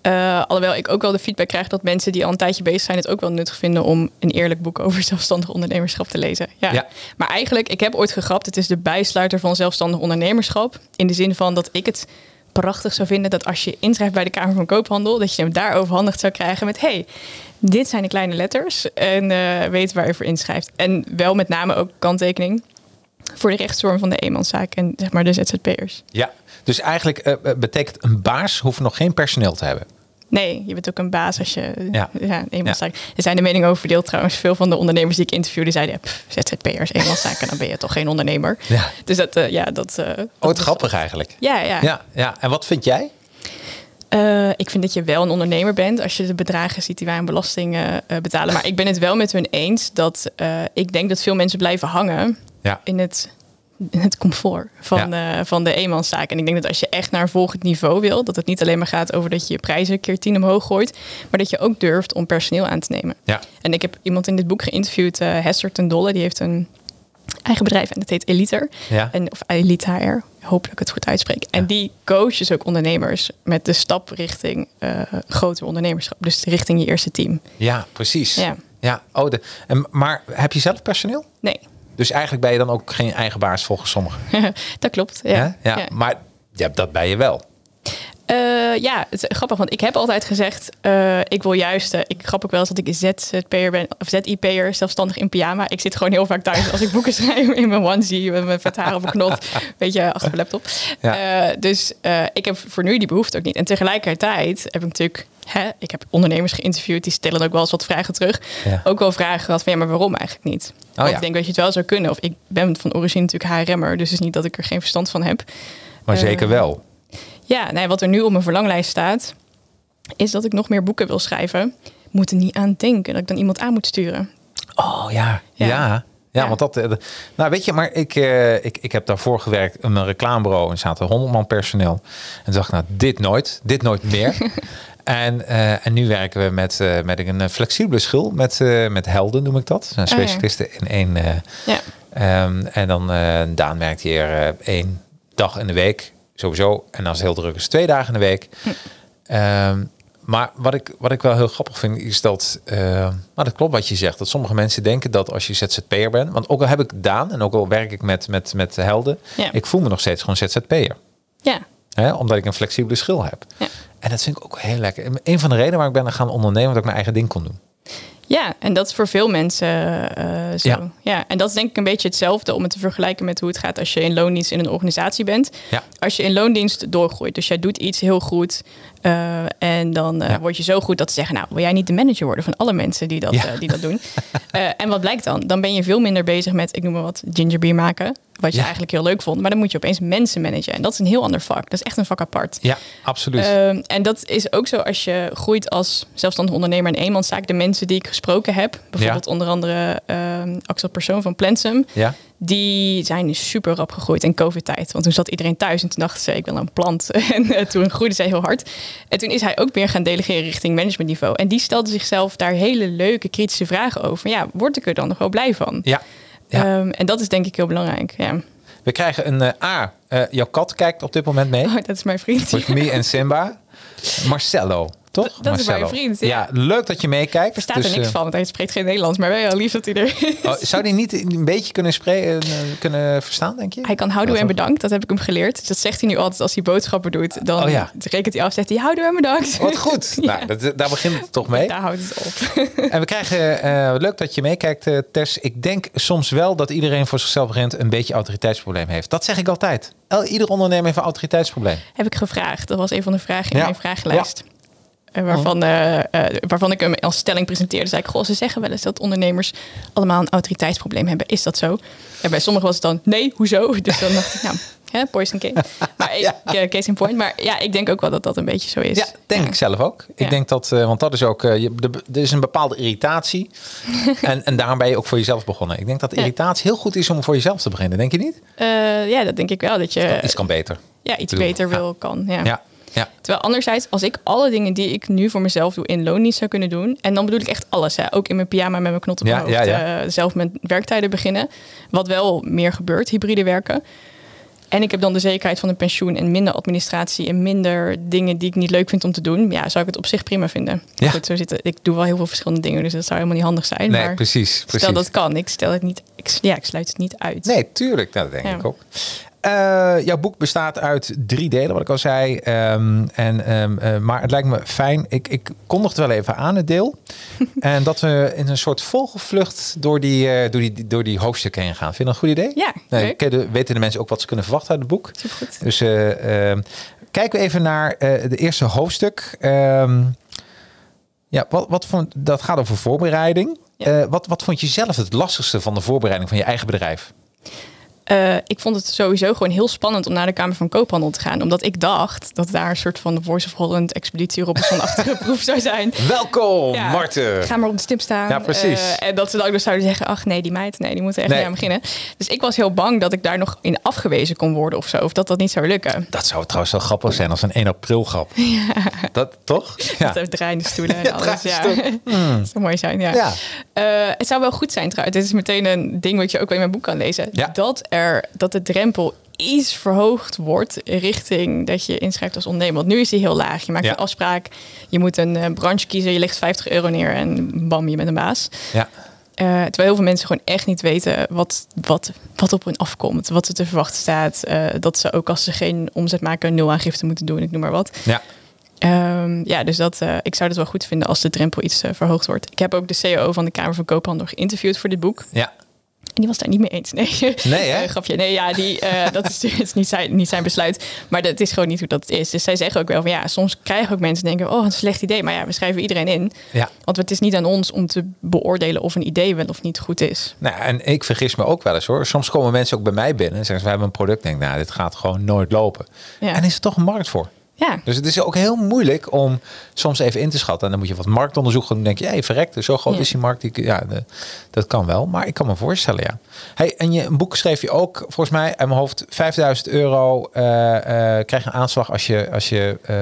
Eh, alhoewel ik ook wel de feedback krijg dat mensen die al een tijdje bezig zijn... het ook wel nuttig vinden om een eerlijk boek over <laughs> zelfstandig ondernemerschap te lezen. Ja. Ja. Maar eigenlijk, ik heb ooit gegrapt, het is de bijsluiter van zelfstandig ondernemerschap. In de zin van dat ik het prachtig zou vinden dat als je inschrijft bij de Kamer van Koophandel... dat je hem daar overhandigd zou krijgen met... hey, dit zijn de kleine letters en eh, weet waar je voor inschrijft. En wel met name ook kanttekening. voor de rechtsvorm van de eenmanszaak en zeg maar de ZZP'ers. Ja, dus eigenlijk eh, eh, betekent een baas hoeft nog geen personeel te hebben. Nee, je bent ook een baas als je Ja. ja. een eenmanszaak. Er zijn de meningen over verdeeld trouwens. Veel van de ondernemers die ik interviewde zeiden... pff, ZZP'ers, eenmanszaken, dan ben je toch geen ondernemer. Ja. Dus dat, eh, ja, dat... eh, Oh, dat grappig eigenlijk. Ja, ja. Ja, ja. En wat vind jij? Eh, ik vind dat je wel een ondernemer bent als je de bedragen ziet die wij aan belastingen eh, betalen. Maar ik ben het wel met hun eens dat eh, ik denk dat veel mensen blijven hangen Ja. in het, in het comfort van, van de eenmanszaak. En ik denk dat als je echt naar een volgend niveau wil, dat het niet alleen maar gaat over dat je je prijzen keer tien omhoog gooit, maar dat je ook durft om personeel aan te nemen. Ja. En ik heb iemand in dit boek geïnterviewd, Hester ten Dolle, die heeft een eigen bedrijf en dat heet Eliter. En, of Elite HR, hopelijk ik het goed uitspreek. En die coacht dus ook ondernemers met de stap richting eh groter ondernemerschap. Dus richting je eerste team. Ja, precies. Ja. ja. Oh, de, en, maar heb je zelf personeel? Nee, Dus eigenlijk ben je dan ook geen eigen baas volgens sommigen. <laughs> dat klopt. Ja. Ja. Maar ja, dat ben je wel. Eh, ja, het is grappig, want ik heb altijd gezegd, eh, ik wil juist, eh, ik grap ook wel eens dat ik ZZP'er ben, of ZIP'er, zelfstandig in pyjama. Ik zit gewoon heel vaak thuis als ik boeken <laughs> schrijf in mijn onesie, met mijn vet haar op een knot, <laughs> weet je, achter mijn laptop. Ja. Dus ik heb voor nu die behoefte ook niet. En tegelijkertijd heb ik natuurlijk, hè, ik heb ondernemers geïnterviewd, die stellen ook wel eens wat vragen terug. Ja. Ook wel vragen gehad van, ja, maar waarom eigenlijk niet? Ja. ik denk dat je het wel zou kunnen. Of ik ben van origine natuurlijk HRM'er, dus het is niet dat ik er geen verstand van heb. Maar zeker wel. Ja, nee, wat er nu op mijn verlanglijst staat, is dat ik nog meer boeken wil schrijven. Moet er niet aan denken dat ik dan iemand aan moet sturen. Oh ja, ja. Ja. want dat. eh, de- nou, weet je, maar ik, eh, ik, ik heb daarvoor gewerkt in een reclamebureau en zaten 100 man personeel. En dacht ik, nou, dit nooit, dit nooit meer. <laughs> en, eh, en nu werken we met, met een flexibele schil, met, met helden noem ik dat. Dat zijn Oh, ja. specialisten in één. Ja, Ehm, en dan Daan werkt hier één dag in de week, sowieso. En als het heel druk is, twee dagen in de week. Ehm, maar wat ik, wat ik wel heel grappig vind, is dat... eh, maar dat klopt wat je zegt. Dat sommige mensen denken dat als je ZZP'er bent... Want ook al heb ik Daan en ook al werk ik met, met, met helden... Ja. Ik voel me nog steeds gewoon ZZP'er. ja, Hè? Omdat ik een flexibele schil heb. Ja. En dat vind ik ook heel lekker. En Een van de redenen waar ik ben gaan ondernemen... dat ik mijn eigen ding kon doen. Ja, en dat is voor veel mensen eh, zo. Ja. Ja. en dat is denk ik een beetje hetzelfde om het te vergelijken met hoe het gaat als je in loondienst in een organisatie bent. Ja. Als je in loondienst doorgroeit, dus jij doet iets heel goed eh, en dan eh, Ja. word je zo goed dat ze zeggen, nou wil jij niet de manager worden van alle mensen die dat, die dat doen. <laughs> En wat blijkt dan? Dan ben je veel minder bezig met, ik noem maar wat, ginger beer maken. Wat je Ja. eigenlijk heel leuk vond. Maar dan moet je opeens mensen managen. En dat is een heel ander vak. Dat is echt een vak apart. Ja, absoluut. Ehm, en dat is ook zo als je groeit als zelfstandig ondernemer en eenmanszaak. De mensen die ik gesproken heb, bijvoorbeeld onder andere ehm, Axel Persoon van Plensum, ja. die zijn super rap gegroeid in COVID-tijd. Want toen zat iedereen thuis en toen dachten ze, ik wil een plant. <laughs> En eh, toen groeide zij heel hard. En toen is hij ook weer gaan delegeren richting managementniveau. En die stelde zichzelf daar hele leuke kritische vragen over. Ja, word ik er dan nog wel blij van? Ja. Ja. Ehm, en dat is denk ik heel belangrijk. Ja. We krijgen een eh, A. eh, jouw kat kijkt op dit moment mee. Oh, dat is mijn vriend. With me en Simba. Marcello, toch? Dat- dat is mijn Marcello. vriend, ja. leuk dat je meekijkt. Er verstaat Dus, er niks eh, van, want hij spreekt geen Nederlands. Maar wel lief dat hij er oh, zou die niet een beetje kunnen, spreken, eh, kunnen verstaan, denk je? Hij kan houdoe Dat en bedankt, dat heb ik hem geleerd. Dus dat zegt hij nu altijd als hij boodschappen doet. Dan Oh ja. rekent hij af, zegt hij houdoe en bedankt. Wat goed. <laughs> Ja. nou, dat, daar begint het toch mee. Daar houdt het op. <laughs> En we krijgen, eh, leuk dat je meekijkt, eh, Tess. Ik denk soms wel dat iedereen voor zichzelf begint een beetje autoriteitsprobleem heeft. Dat zeg ik altijd. El, ieder ondernemer heeft een autoriteitsprobleem. heb ik gevraagd. Dat was een van de vragen in Ja. mijn vragenlijst. Waarvan, eh, eh, waarvan ik hem als stelling presenteerde. Zei ik, goh, ze zeggen wel eens dat ondernemers allemaal een autoriteitsprobleem hebben. Is dat zo? En bij sommigen was het dan, nee, hoezo? <laughs> Dus dan dacht ik, nou, hè, poison case. Maar Ja. eh, case in point. Maar ja, ik denk ook wel dat dat een beetje zo is. Ja, denk ik zelf ook. Ik Ja. denk dat, want dat is ook, je, er is een bepaalde irritatie. <laughs> en, en daarom ben je ook voor jezelf begonnen. Ik denk dat irritatie heel goed is om voor jezelf te beginnen. Denk je niet? Ja, dat denk ik wel. Dat je Iets kan beter. ja, iets beter wil, kan. Ja. Ja. Terwijl anderzijds, als ik alle dingen die ik nu voor mezelf doe in loondienst zou kunnen doen. En dan bedoel ik echt alles. Hè, ook in mijn pyjama met mijn knot op Ja, mijn hoofd. ja, eh, zelf met werktijden beginnen. Wat wel meer gebeurt, hybride werken. En ik heb dan de zekerheid van een pensioen en minder administratie en minder dingen die ik niet leuk vind om te doen. Ja, zou ik het op zich prima vinden. Ja. Goed, zo zitten. Ik doe wel heel veel verschillende dingen, dus dat zou helemaal niet handig zijn. Nee, maar precies. precies. stel dat kan, ik stel het niet. Ik, ja, ik sluit het niet uit. Nee, tuurlijk. Nou, dat denk Ja. ik ook. Eh, jouw boek bestaat uit drie delen, wat ik al zei. Ehm, en, ehm, eh, maar het lijkt me fijn. Ik, ik kondig het wel even aan, het deel. <laughs> en dat we in een soort vogelvlucht door die, eh, door die, door die hoofdstukken heen gaan. Vind je dat een goed idee? Ja, Nee, de- weten de mensen ook wat ze kunnen verwachten uit het boek? Supergoed. Dus eh, eh, kijken we even naar eh de eerste hoofdstuk. Ehm, ja, wat, wat vond, dat gaat over voorbereiding. Ja. Wat, wat vond je zelf het lastigste van de voorbereiding van je eigen bedrijf? Eh, ik vond het sowieso gewoon heel spannend om naar de Kamer van Koophandel te gaan. Omdat ik dacht dat daar een soort van de Voice of Holland expeditie Robinson-achtige <laughs> proef zou zijn. Welkom, Ja, Marten. Ga maar op de stip staan. Ja, precies. Eh, en dat ze dan ook nog zouden zeggen, ach nee, die meid, nee, die moet er echt Nee. niet aan beginnen. Dus ik was heel bang dat ik daar nog in afgewezen kon worden of zo. Of dat dat niet zou lukken. Dat zou trouwens wel grappig zijn als een 1 april grap. <laughs> Dat toch? Ja. Dat heeft draaiende stoelen <laughs> en Ja, alles. Ja. draaiende dat zou mooi zijn, ja. Ja. Eh, het zou wel goed zijn trouwens. Dit is meteen een ding wat je ook wel in mijn boek kan lezen. Ja. Dat, er, dat de drempel iets verhoogd wordt richting dat je inschrijft als ondernemer. Want nu is die heel laag. Je maakt Ja. een afspraak, je moet een eh, branche kiezen, je legt 50 euro neer en bam, je bent een baas. Ja. Eh, terwijl heel veel mensen gewoon echt niet weten wat, wat, wat op hun afkomt, wat er te verwachten staat. Eh, dat ze ook als ze geen omzet maken, nul aangifte moeten doen, ik noem maar wat. Ja. Ehm, ja, dus dat, ik zou het wel goed vinden als de drempel iets verhoogd wordt. Ik heb ook de CEO van de Kamer van Koophandel geïnterviewd voor dit boek. Ja. En die was daar niet mee eens. Nee, Nee, hè? <laughs> Eh, grapje. Nee, ja, die, eh, dat is, is niet, zijn, niet zijn besluit. Maar dat is gewoon niet hoe dat is. Dus zij zeggen ook wel van ja, soms krijgen ook mensen denken, oh, een slecht idee. Maar ja, we schrijven iedereen in. Ja. Want het is niet aan ons om te beoordelen of een idee wel of niet goed is. Nou, en ik vergis me ook wel eens hoor. Soms komen mensen ook bij mij binnen en zeggen ze, we hebben een product. Denk, nou, dit gaat gewoon nooit lopen. Ja. En is er toch een markt voor? Ja, Dus het is ook heel moeilijk om soms even in te schatten. En dan moet je wat marktonderzoek gaan doen. Dan denk je, hey, verrek, zo groot Ja. is die markt. Die, ja, de- dat kan wel. Maar ik kan me voorstellen, ja. Hey, en je een boek schreef je ook, volgens mij, uit mijn hoofd, 5000 euro eh, krijg je een aanslag als je, als je eh,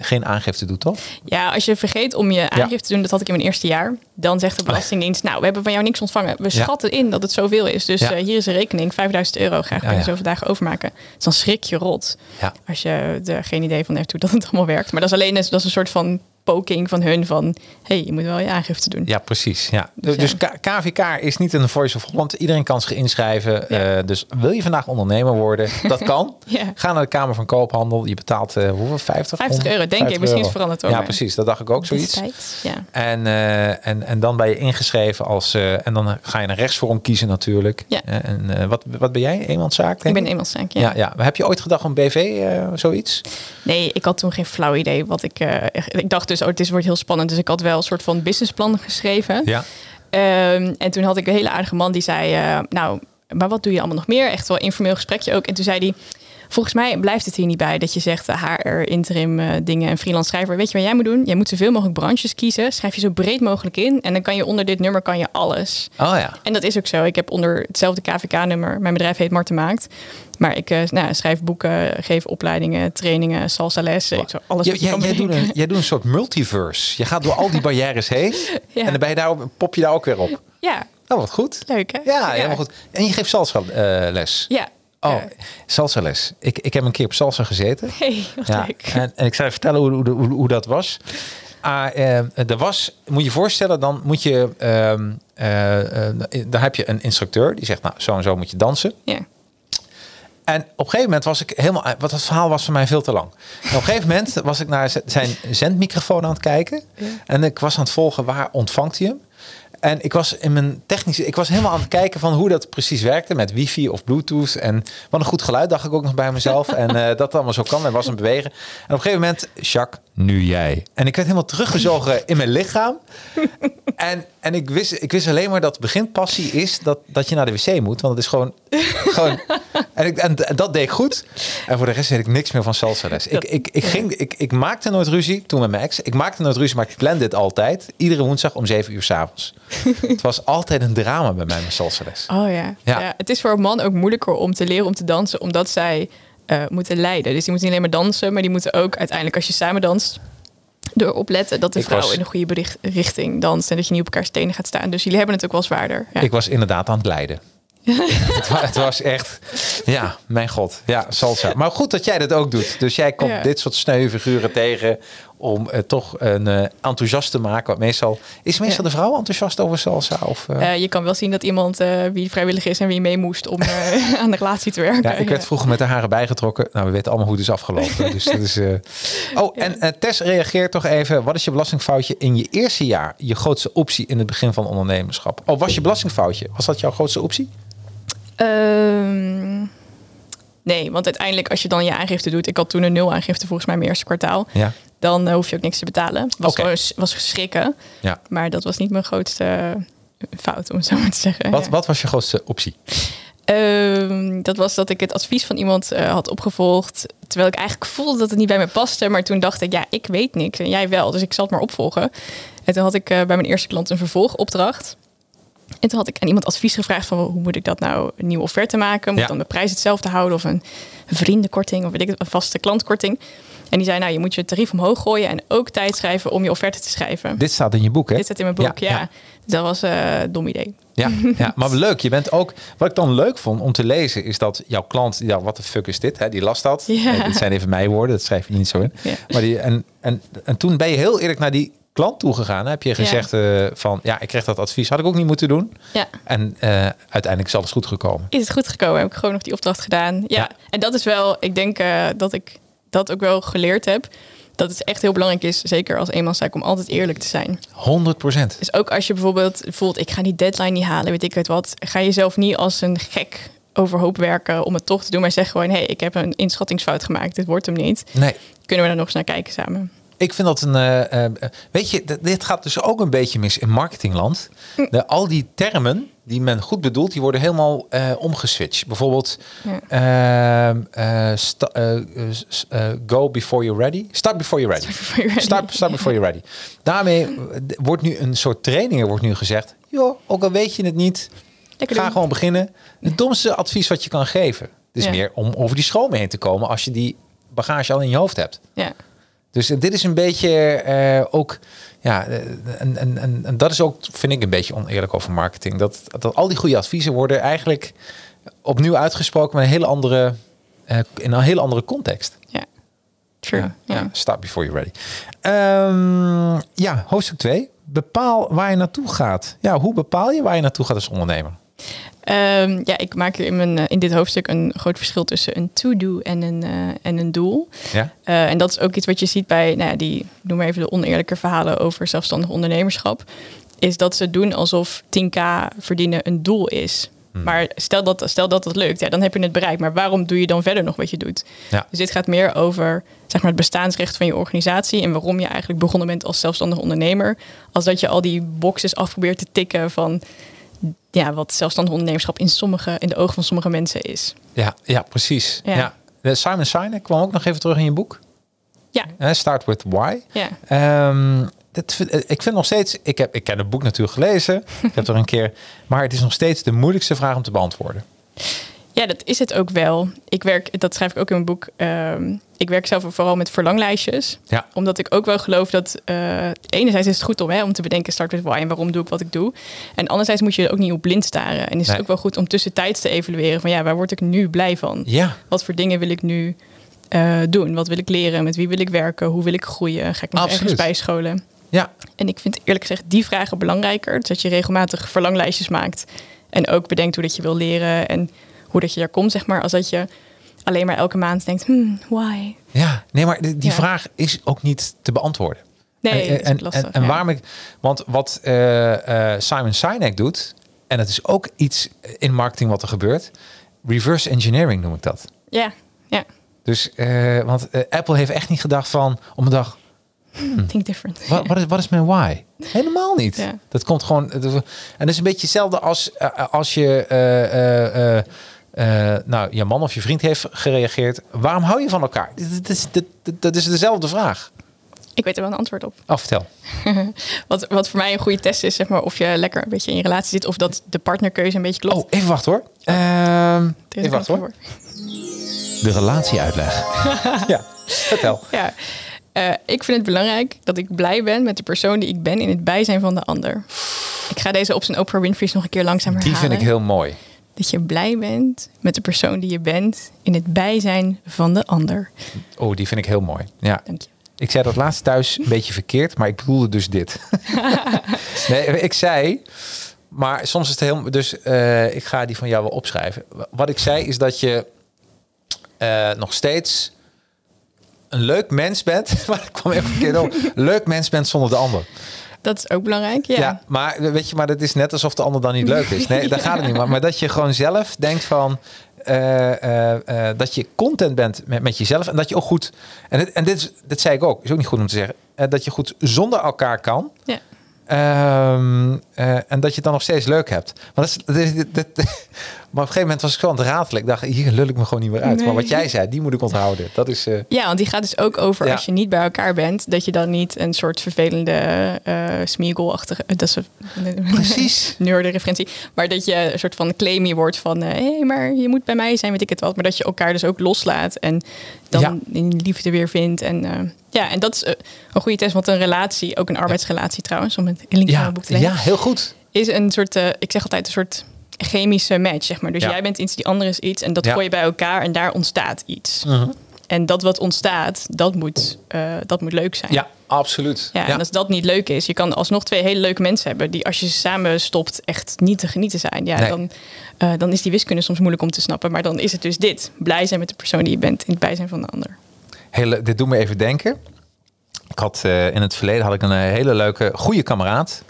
geen aangifte doet, toch? Ja, als je vergeet om je aangifte te doen, dat had ik in mijn eerste jaar. Dan zegt de Belastingdienst, nou, we hebben van jou niks ontvangen. We schatten in dat het zoveel is. Dus eh, hier is een rekening, 5000 euro. Graag kun je zoveel dagen overmaken. Dus dan schrik je rot. Ja. Als je er geen idee van hebt hoe dat het allemaal werkt. Maar dat is alleen dat is een soort van poking van hun van... hey, je moet wel je aangifte doen. Ja, precies. Ja. Dus Dus, ja. K- KVK is niet een Voice of Holland. Iedereen kan zich inschrijven. Ja. Eh, dus wil je vandaag ondernemer worden? Dat kan. <laughs> Ja. Ga naar de Kamer van Koophandel. Je betaalt eh, hoeveel? 50? 50 euro, denk ik. 50 Misschien is veranderd ook, Ja, precies. Dat dacht ik ook zoiets. Destijds, Ja. En, eh, en, en dan ben je ingeschreven als... en dan ga je een rechtsvorm kiezen natuurlijk. Ja. En wat, wat ben jij? Eenmanszaak? Ik ben eenmanszaak, ja. Ja, ja. Heb je ooit gedacht om BV, zoiets? Nee, ik had toen geen flauw idee wat ik... ik dacht dus, oh, dit wordt heel spannend. Dus ik had wel een soort van businessplan geschreven. Ja. Ehm, en toen had ik een hele aardige man die zei, eh, nou, maar wat doe je allemaal nog meer? Echt wel informeel gesprekje ook. En toen zei hij, volgens mij blijft het hier niet bij dat je zegt eh, HR, interim eh, dingen en freelance schrijver. Weet je wat jij moet doen? Jij moet zoveel mogelijk branches kiezen. Schrijf je zo breed mogelijk in. En dan kan je onder dit nummer kan je alles. Oh ja. En dat is ook zo. Ik heb onder hetzelfde KVK-nummer, mijn bedrijf heet Marten Maakt. Maar ik eh, nou, schrijf boeken, geef opleidingen, trainingen, salsa lessen. Ik zo alles Jij, wat je jij, kan jij, doet een, jij doet een soort multiverse. Je gaat door al die barrières heen. <laughs> Ja. En dan ben je daar, pop je daar ook weer op. Ja, Oh, wat goed. leuk hè? Ja, helemaal goed. En je geeft salsa les. Ja. Oh, salsa les. Ik, ik heb een keer op salsa gezeten. Hey, Ja, en, en ik zou je vertellen hoe, hoe, hoe, hoe dat was. Ah, eh, er was, moet je je voorstellen, dan moet je, ehm, eh, eh, dan heb je een instructeur die zegt, nou, zo en zo moet je dansen. Ja. En op een gegeven moment was ik helemaal, wat het verhaal was voor mij veel te lang. En op een gegeven moment was ik naar zijn zendmicrofoon aan het kijken. En ik was aan het volgen, waar ontvangt hij hem? En ik was in mijn technische, ik was helemaal aan het kijken van hoe dat precies werkte met wifi of bluetooth. En wat een goed geluid dacht ik ook nog bij mezelf. <laughs> En eh, dat allemaal zo kan. Er was een bewegen. En op een gegeven moment, Jacques, nu jij. En ik werd helemaal teruggezogen in mijn lichaam. <laughs> En, en ik, wist, ik wist alleen maar dat beginpassie is dat, dat je naar de wc moet. Want het is gewoon... gewoon en, ik, en, en dat deed ik goed. En voor de rest weet ik niks meer van salsa les. Ik, ik, ik, ging, ik, ik maakte nooit ruzie toen met mijn ex. Ik maakte nooit ruzie, maar ik plande dit altijd. Iedere woensdag om 7 uur s'avonds. <laughs> het was altijd een drama bij mij met salsa les. Oh ja. Ja. ja. Het is voor een man ook moeilijker om te leren om te dansen, omdat zij eh, moeten leiden. Dus die moeten niet alleen maar dansen, maar die moeten ook uiteindelijk als je samen danst, erop letten dat de Ik vrouw was- in de goede bericht- richting danst en dat je niet op elkaars tenen gaat staan. Dus jullie hebben het ook wel zwaarder. Ja. Ik was inderdaad aan het lijden. <laughs> het, wa- het was echt, ja, mijn god, ja, salsa. Maar goed dat jij dat ook doet. Dus jij komt Ja. dit soort sneuwe figuren tegen om eh, toch een eh, enthousiast te maken. Want meestal is meestal Ja. de vrouw enthousiast over salsa of. eh? Je kan wel zien dat iemand wie vrijwillig is en wie mee moest om <laughs> aan de relatie te werken. Ja, ik werd vroeger met de haren bijgetrokken. Nou, we weten allemaal hoe het is afgelopen. dus dat is. <laughs> Oh, en Tess reageert toch even. Wat is je belastingfoutje in je eerste jaar? Je grootste optie in het begin van ondernemerschap? Oh, was je belastingfoutje? Was dat jouw grootste optie? Ehm, nee, want uiteindelijk als je dan je aangifte doet, ik had toen een nul aangifte volgens mij mijn eerste kwartaal, Ja. Dan eh, hoef je ook niks te betalen. Was gewoon was geschrikken, ja. maar dat was niet mijn grootste eh, fout om het zo maar te zeggen. Wat, Ja. wat was je grootste optie? Ehm, dat was dat ik het advies van iemand eh, had opgevolgd. Terwijl ik eigenlijk voelde dat het niet bij me paste. Maar toen dacht ik, ja, ik weet niks. En jij wel, dus ik zal het maar opvolgen. En toen had ik bij mijn eerste klant een vervolgopdracht. En toen had ik aan iemand advies gevraagd van hoe moet ik dat nou een nieuwe offerte maken? Moet Ja. dan de prijs hetzelfde houden of een vriendenkorting of weet ik een vaste klantkorting? En die zei, nou, je moet je tarief omhoog gooien en ook tijd schrijven om je offerte te schrijven. Dit staat in je boek, hè? Dit staat in mijn boek, ja. ja. Dus dat was eh, een dom idee. Ja, ja, <laughs> maar leuk. Je bent ook. Wat ik dan leuk vond om te lezen, is dat jouw klant, ja, wat de fuck is dit? Hè? Die las dat. Ja. Eh, dit zijn even mijn woorden, dat schrijf je niet zo in. Ja. Maar die, en, en, en toen ben je heel eerlijk naar die klant toegegaan. Heb je gezegd eh, van, ja, ik kreeg dat advies, had ik ook niet moeten doen. Ja. En eh, uiteindelijk is alles goed gekomen. is het goed gekomen. Heb ik gewoon nog die opdracht gedaan. Ja, Ja. en dat is wel, ik denk eh, dat ik dat ook wel geleerd heb. Dat het echt heel belangrijk is, zeker als eenmanszaak, om altijd eerlijk te zijn. 100 procent. Dus ook als je bijvoorbeeld voelt, ik ga die deadline niet halen, weet ik het wat. Ga jezelf niet als een gek overhoop werken om het toch te doen. Maar zeg gewoon, hé, hey, ik heb een inschattingsfout gemaakt. Dit wordt hem niet. Nee, Kunnen we daar nog eens naar kijken samen? Ik vind dat een. eh, eh, weet je, dit gaat dus ook een beetje mis in marketingland. De, al die termen die men goed bedoelt, die worden helemaal eh omgeswitcht. Bijvoorbeeld ehm, eh, eh, go before you're ready. Start before you're ready. before you're ready. Start, start before you're ready. Daarmee wordt nu een soort training, er wordt nu gezegd, joh, ook al weet je het niet, Lekker ga doen. gewoon beginnen. Het domste advies wat je kan geven. Het is Ja. meer om over die schromen heen te komen als je die bagage al in je hoofd hebt. Ja, Dus dit is een beetje ook, ja, eh, en, en, en, en dat is ook, vind ik, een beetje oneerlijk over marketing. Dat, dat al die goede adviezen worden eigenlijk opnieuw uitgesproken met een hele andere, eh, in een hele andere context. ja. True. Ja, Ja. ja, start before you're ready. Ehm, ja, hoofdstuk 2. Bepaal waar je naartoe gaat. Ja, hoe bepaal je waar je naartoe gaat als ondernemer? Ehm, ja, ik maak hier in, mijn, eh, in dit hoofdstuk een groot verschil tussen een to-do en een, eh, en een doel. Ja, Eh, en dat is ook iets wat je ziet bij nou ja, die, noem maar even de oneerlijke verhalen over zelfstandig ondernemerschap. Is dat ze doen alsof 10k verdienen een doel is. Hmm. Maar stel dat, stel dat dat lukt, ja, dan heb je het bereikt. Maar waarom doe je dan verder nog wat je doet? ja, Dus dit gaat meer over zeg maar, het bestaansrecht van je organisatie en waarom je eigenlijk begonnen bent als zelfstandig ondernemer. Als dat je al die boxes af probeert te tikken van ja, wat zelfstandig ondernemerschap in, sommige, in de ogen van sommige mensen is. ja, ja precies. Ja. Ja. De Simon Sinek kwam ook nog even terug in je boek. Ja, Eh, Start with why. ja. Ehm, dat eh, ik vind nog steeds, ik heb, ik ken het boek natuurlijk gelezen. <laughs> ik heb er een keer, maar het is nog steeds de moeilijkste vraag om te beantwoorden. Ja, dat is het ook wel. Ik werk, dat schrijf ik ook in mijn boek. ehm, ik werk zelf vooral met verlanglijstjes. Ja. Omdat ik ook wel geloof dat eh, enerzijds is het goed om, hè, om te bedenken start with why en waarom doe ik wat ik doe. En anderzijds moet je er ook niet op blind staren. En is Nee. het ook wel goed om tussentijds te evalueren van ja, waar word ik nu blij van? Ja, Wat voor dingen wil ik nu eh, doen? Wat wil ik leren? Met wie wil ik werken? Hoe wil ik groeien? Ga ik nog Absoluut. ergens bijscholen? ja, En ik vind eerlijk gezegd die vragen belangrijker. Dat je regelmatig verlanglijstjes maakt. En ook bedenkt hoe dat je wil leren en hoe dat je daar komt, zeg maar. Als dat je alleen maar elke maand denkt, hmm, why? ja. Nee, maar die, die Ja. vraag is ook niet te beantwoorden. Nee, en, dat is en, lastig. en, en ja. waarom ik, want wat eh, eh, Simon Sinek doet, en het is ook iets in marketing wat er gebeurt, reverse engineering noem ik dat. Ja, ja. Dus, eh, want Apple heeft echt niet gedacht van, om een dag, Think different. Wat, wat, is, wat is mijn why? Helemaal niet. Ja. Dat komt gewoon. En dat is een beetje hetzelfde als als je. Eh, nou, je man of je vriend heeft gereageerd. Waarom hou je van elkaar? Dat is, dat, is dezelfde vraag. Ik weet er wel een antwoord op. Oh, vertel. <laughs> Wat, wat voor mij een goede test is, zeg maar, of je lekker een beetje in je relatie zit of dat de partnerkeuze een beetje klopt. Oh, even wachten hoor. Ehm, Er is even wachten hoor. De relatieuitleg. <laughs> ja, vertel. Ja, Eh, ik vind het belangrijk dat ik blij ben met de persoon die ik ben in het bijzijn van de ander. Ik ga deze op zijn Oprah Winfrey's nog een keer langzaam Die herhalen. vind ik heel mooi. Dat je blij bent met de persoon die je bent in het bijzijn van de ander. Oh, die vind ik heel mooi. Ja. Dank je. Ik zei dat laatst thuis een beetje verkeerd, maar ik bedoelde dus dit. <laughs> nee, ik zei, maar soms is het heel... Dus eh, ik ga die van jou wel opschrijven. Wat ik zei is dat je eh, nog steeds een leuk mens bent. <laughs> Maar ik kwam even verkeerd op. Leuk mens bent zonder de ander. Dat is ook belangrijk, ja. Ja. maar weet je, maar dat is net alsof de ander dan niet leuk is. Nee, <laughs> daar gaat het niet. Maar, maar dat je gewoon zelf denkt van. eh, eh, eh, dat je content bent met, met jezelf en dat je ook goed. En, dit, en dit, is, dit zei ik ook, is ook niet goed om te zeggen. dat je goed zonder elkaar kan. Ja. Ehm, eh, en dat je het dan nog steeds leuk hebt. Maar, dat is, dat is- op een gegeven moment was ik zo aan het ratelen. Ik dacht, hier lul ik me gewoon niet meer uit. Nee. Maar wat jij zei, die moet ik onthouden. Dat is... eh, Ja, want die gaat dus ook over Ja. als je niet bij elkaar bent, dat je dan niet een soort vervelende uh, smeagol-achtige, dat is een Precies. <laughs> neurde referentie, maar dat je een soort van claimy wordt van, hé, hey, maar je moet bij mij zijn, weet ik het wat, maar dat je elkaar dus ook loslaat en dan Ja. in liefde weer vindt en eh, ja, en dat is eh, een goede test, want een relatie, ook een arbeidsrelatie trouwens, om het link naar ja, het boek te leggen, ja, heel goed. is een soort, eh, ik zeg altijd een soort chemische match, zeg maar. Dus Ja. jij bent iets, die andere is iets en dat Ja. gooi je bij elkaar en daar ontstaat iets. En dat wat ontstaat, dat moet, eh, dat moet leuk zijn. Ja, absoluut. Ja, en als dat niet leuk is, je kan alsnog twee hele leuke mensen hebben die als je ze samen stopt echt niet te genieten zijn. Ja, Nee. dan, eh, dan is die wiskunde soms moeilijk om te snappen. Maar dan is het dus dit. Blij zijn met de persoon die je bent in het bijzijn van de ander. Hele, dit doet me even denken. Ik had eh, in het verleden had ik een hele leuke, goede kameraad.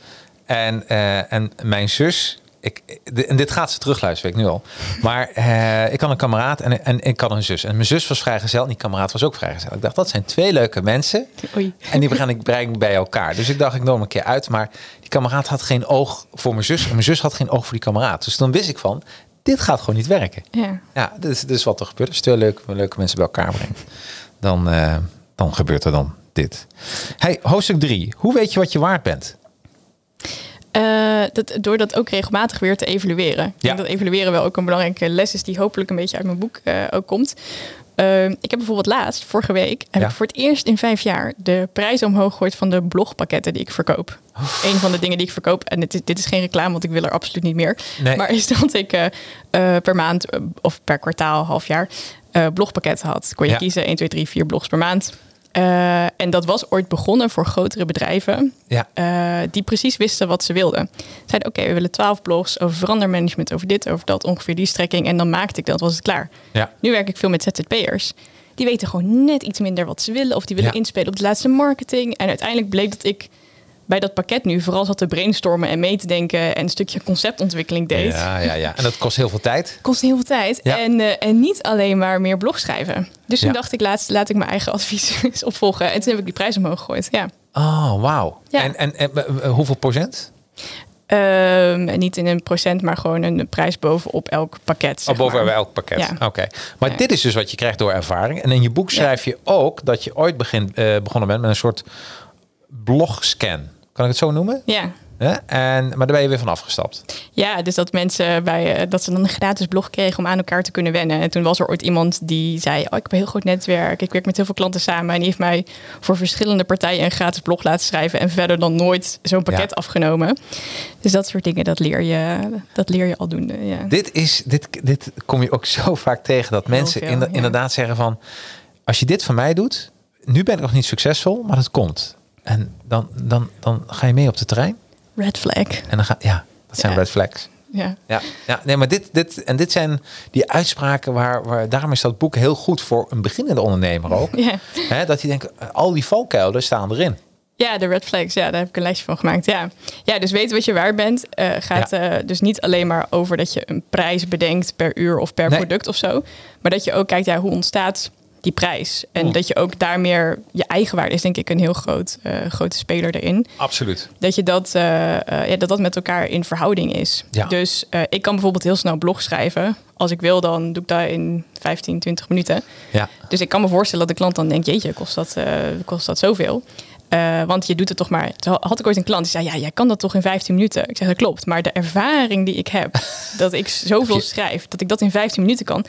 En, en mijn zus. Ik, en dit gaat ze terugluisteren, weet ik nu al. Maar eh, ik had een kameraad en, en ik had een zus. En mijn zus was vrijgezel en die kameraad was ook vrijgezel. Ik dacht, dat zijn twee leuke mensen. Oei. En die gaan ik brengen bij elkaar. Dus ik dacht, ik noem een keer uit. Maar die kameraad had geen oog voor mijn zus. En mijn zus had geen oog voor die kameraad. Dus dan wist ik van, dit gaat gewoon niet werken. Ja. Ja, dit is wat er gebeurt. Als je twee leuke, leuke mensen bij elkaar brengt, dan, eh, dan gebeurt er dan dit. Hey, hoofdstuk 3. Hoe weet je wat je waard bent? Eh, dat, door dat ook regelmatig weer te evalueren. Ik Ja. denk dat evalueren wel ook een belangrijke les is die hopelijk een beetje uit mijn boek eh, ook komt. Eh, ik heb bijvoorbeeld laatst, vorige week, heb Ja. ik voor het eerst in vijf jaar de prijs omhoog gegooid van de blogpakketten die ik verkoop. Een van de dingen die ik verkoop, en dit is, dit is geen reclame, want ik wil er absoluut niet meer. Nee. Maar is dat ik eh, per maand of per kwartaal, half jaar, blogpakketten had. Kon je Ja. kiezen 1, 2, 3, 4 blogs per maand. Eh, en dat was ooit begonnen voor grotere bedrijven Ja. eh, die precies wisten wat ze wilden. Zeiden, oké, we willen 12 blogs over verandermanagement, over dit, over dat, ongeveer die strekking. En dan maakte ik dat, was het klaar. Ja. Nu werk ik veel met ZZP'ers. Die weten gewoon net iets minder wat ze willen. Of die willen Ja. inspelen op de laatste marketing. En uiteindelijk bleek dat ik bij dat pakket nu vooral zat te brainstormen en mee te denken. En een stukje conceptontwikkeling deed. Ja, ja, ja. En dat kost heel veel tijd. Kost heel veel tijd. Ja. En, eh, en niet alleen maar meer blog schrijven. Dus toen Ja. dacht ik laatst, laat ik mijn eigen advies eens <laughs> opvolgen. En toen heb ik die prijs omhoog gegooid. Ja. Oh, wauw. Ja. En, en, en, eh, hoeveel procent? Ehm, en niet in een procent, maar gewoon een prijs bovenop elk pakket. Oh, zeg boven maar. bij elk pakket. Ja. Oké. Maar Ja. dit is dus wat je krijgt door ervaring. En in je boek schrijf je ook dat je ooit begin, eh, begonnen bent met een soort blogscan. Kan ik het zo noemen? Ja. Ja? En, maar daar ben je weer van afgestapt. ja, dus dat mensen bij eh, dat ze dan een gratis blog kregen om aan elkaar te kunnen wennen. En toen was er ooit iemand die zei: Oh, ik heb een heel groot netwerk. Ik werk met heel veel klanten samen. En die heeft mij voor verschillende partijen een gratis blog laten schrijven. En verder dan nooit zo'n pakket Ja. afgenomen. Dus dat soort dingen, dat leer je, dat leer je aldoende. Ja. Dit, is, dit, dit kom je ook zo vaak tegen dat mensen veel, inder- ja. inderdaad zeggen van... als je dit van mij doet, nu ben ik nog niet succesvol, maar het komt. En dan, dan, dan ga je mee op het terrein. Red flag. En dan ga ja, dat zijn Ja. red flags. Ja. Ja, ja nee, maar dit, dit, en dit zijn die uitspraken waar, waar, daarom is dat boek heel goed voor een beginnende ondernemer ook. <laughs> Ja. Dat je denkt, al die valkuilen staan erin. Ja, de red flags. Ja, daar heb ik een lijstje van gemaakt. Ja, ja dus weten wat je waar bent eh, gaat eh, dus niet alleen maar over dat je een prijs bedenkt per uur of per Nee. product of zo. Maar dat je ook kijkt, ja, hoe ontstaat die prijs? En dat je ook daar meer je eigen waarde is, denk ik, een heel groot, eh, grote speler erin. Absoluut. Dat je dat, eh, eh, ja, dat dat met elkaar in verhouding is. Ja. Dus ik kan bijvoorbeeld heel snel blog schrijven. Als ik wil, dan doe ik dat in 15, 20 minuten. Ja. Dus ik kan me voorstellen dat de klant dan denkt, jeetje, kost dat, kost dat zoveel? Want je doet het toch maar. Toen had ik ooit een klant die zei, ja, jij kan dat toch in 15 minuten? Ik zeg, dat klopt. Maar de ervaring die ik heb, <laughs> dat ik zoveel schrijf, dat ik dat in 15 minuten kan,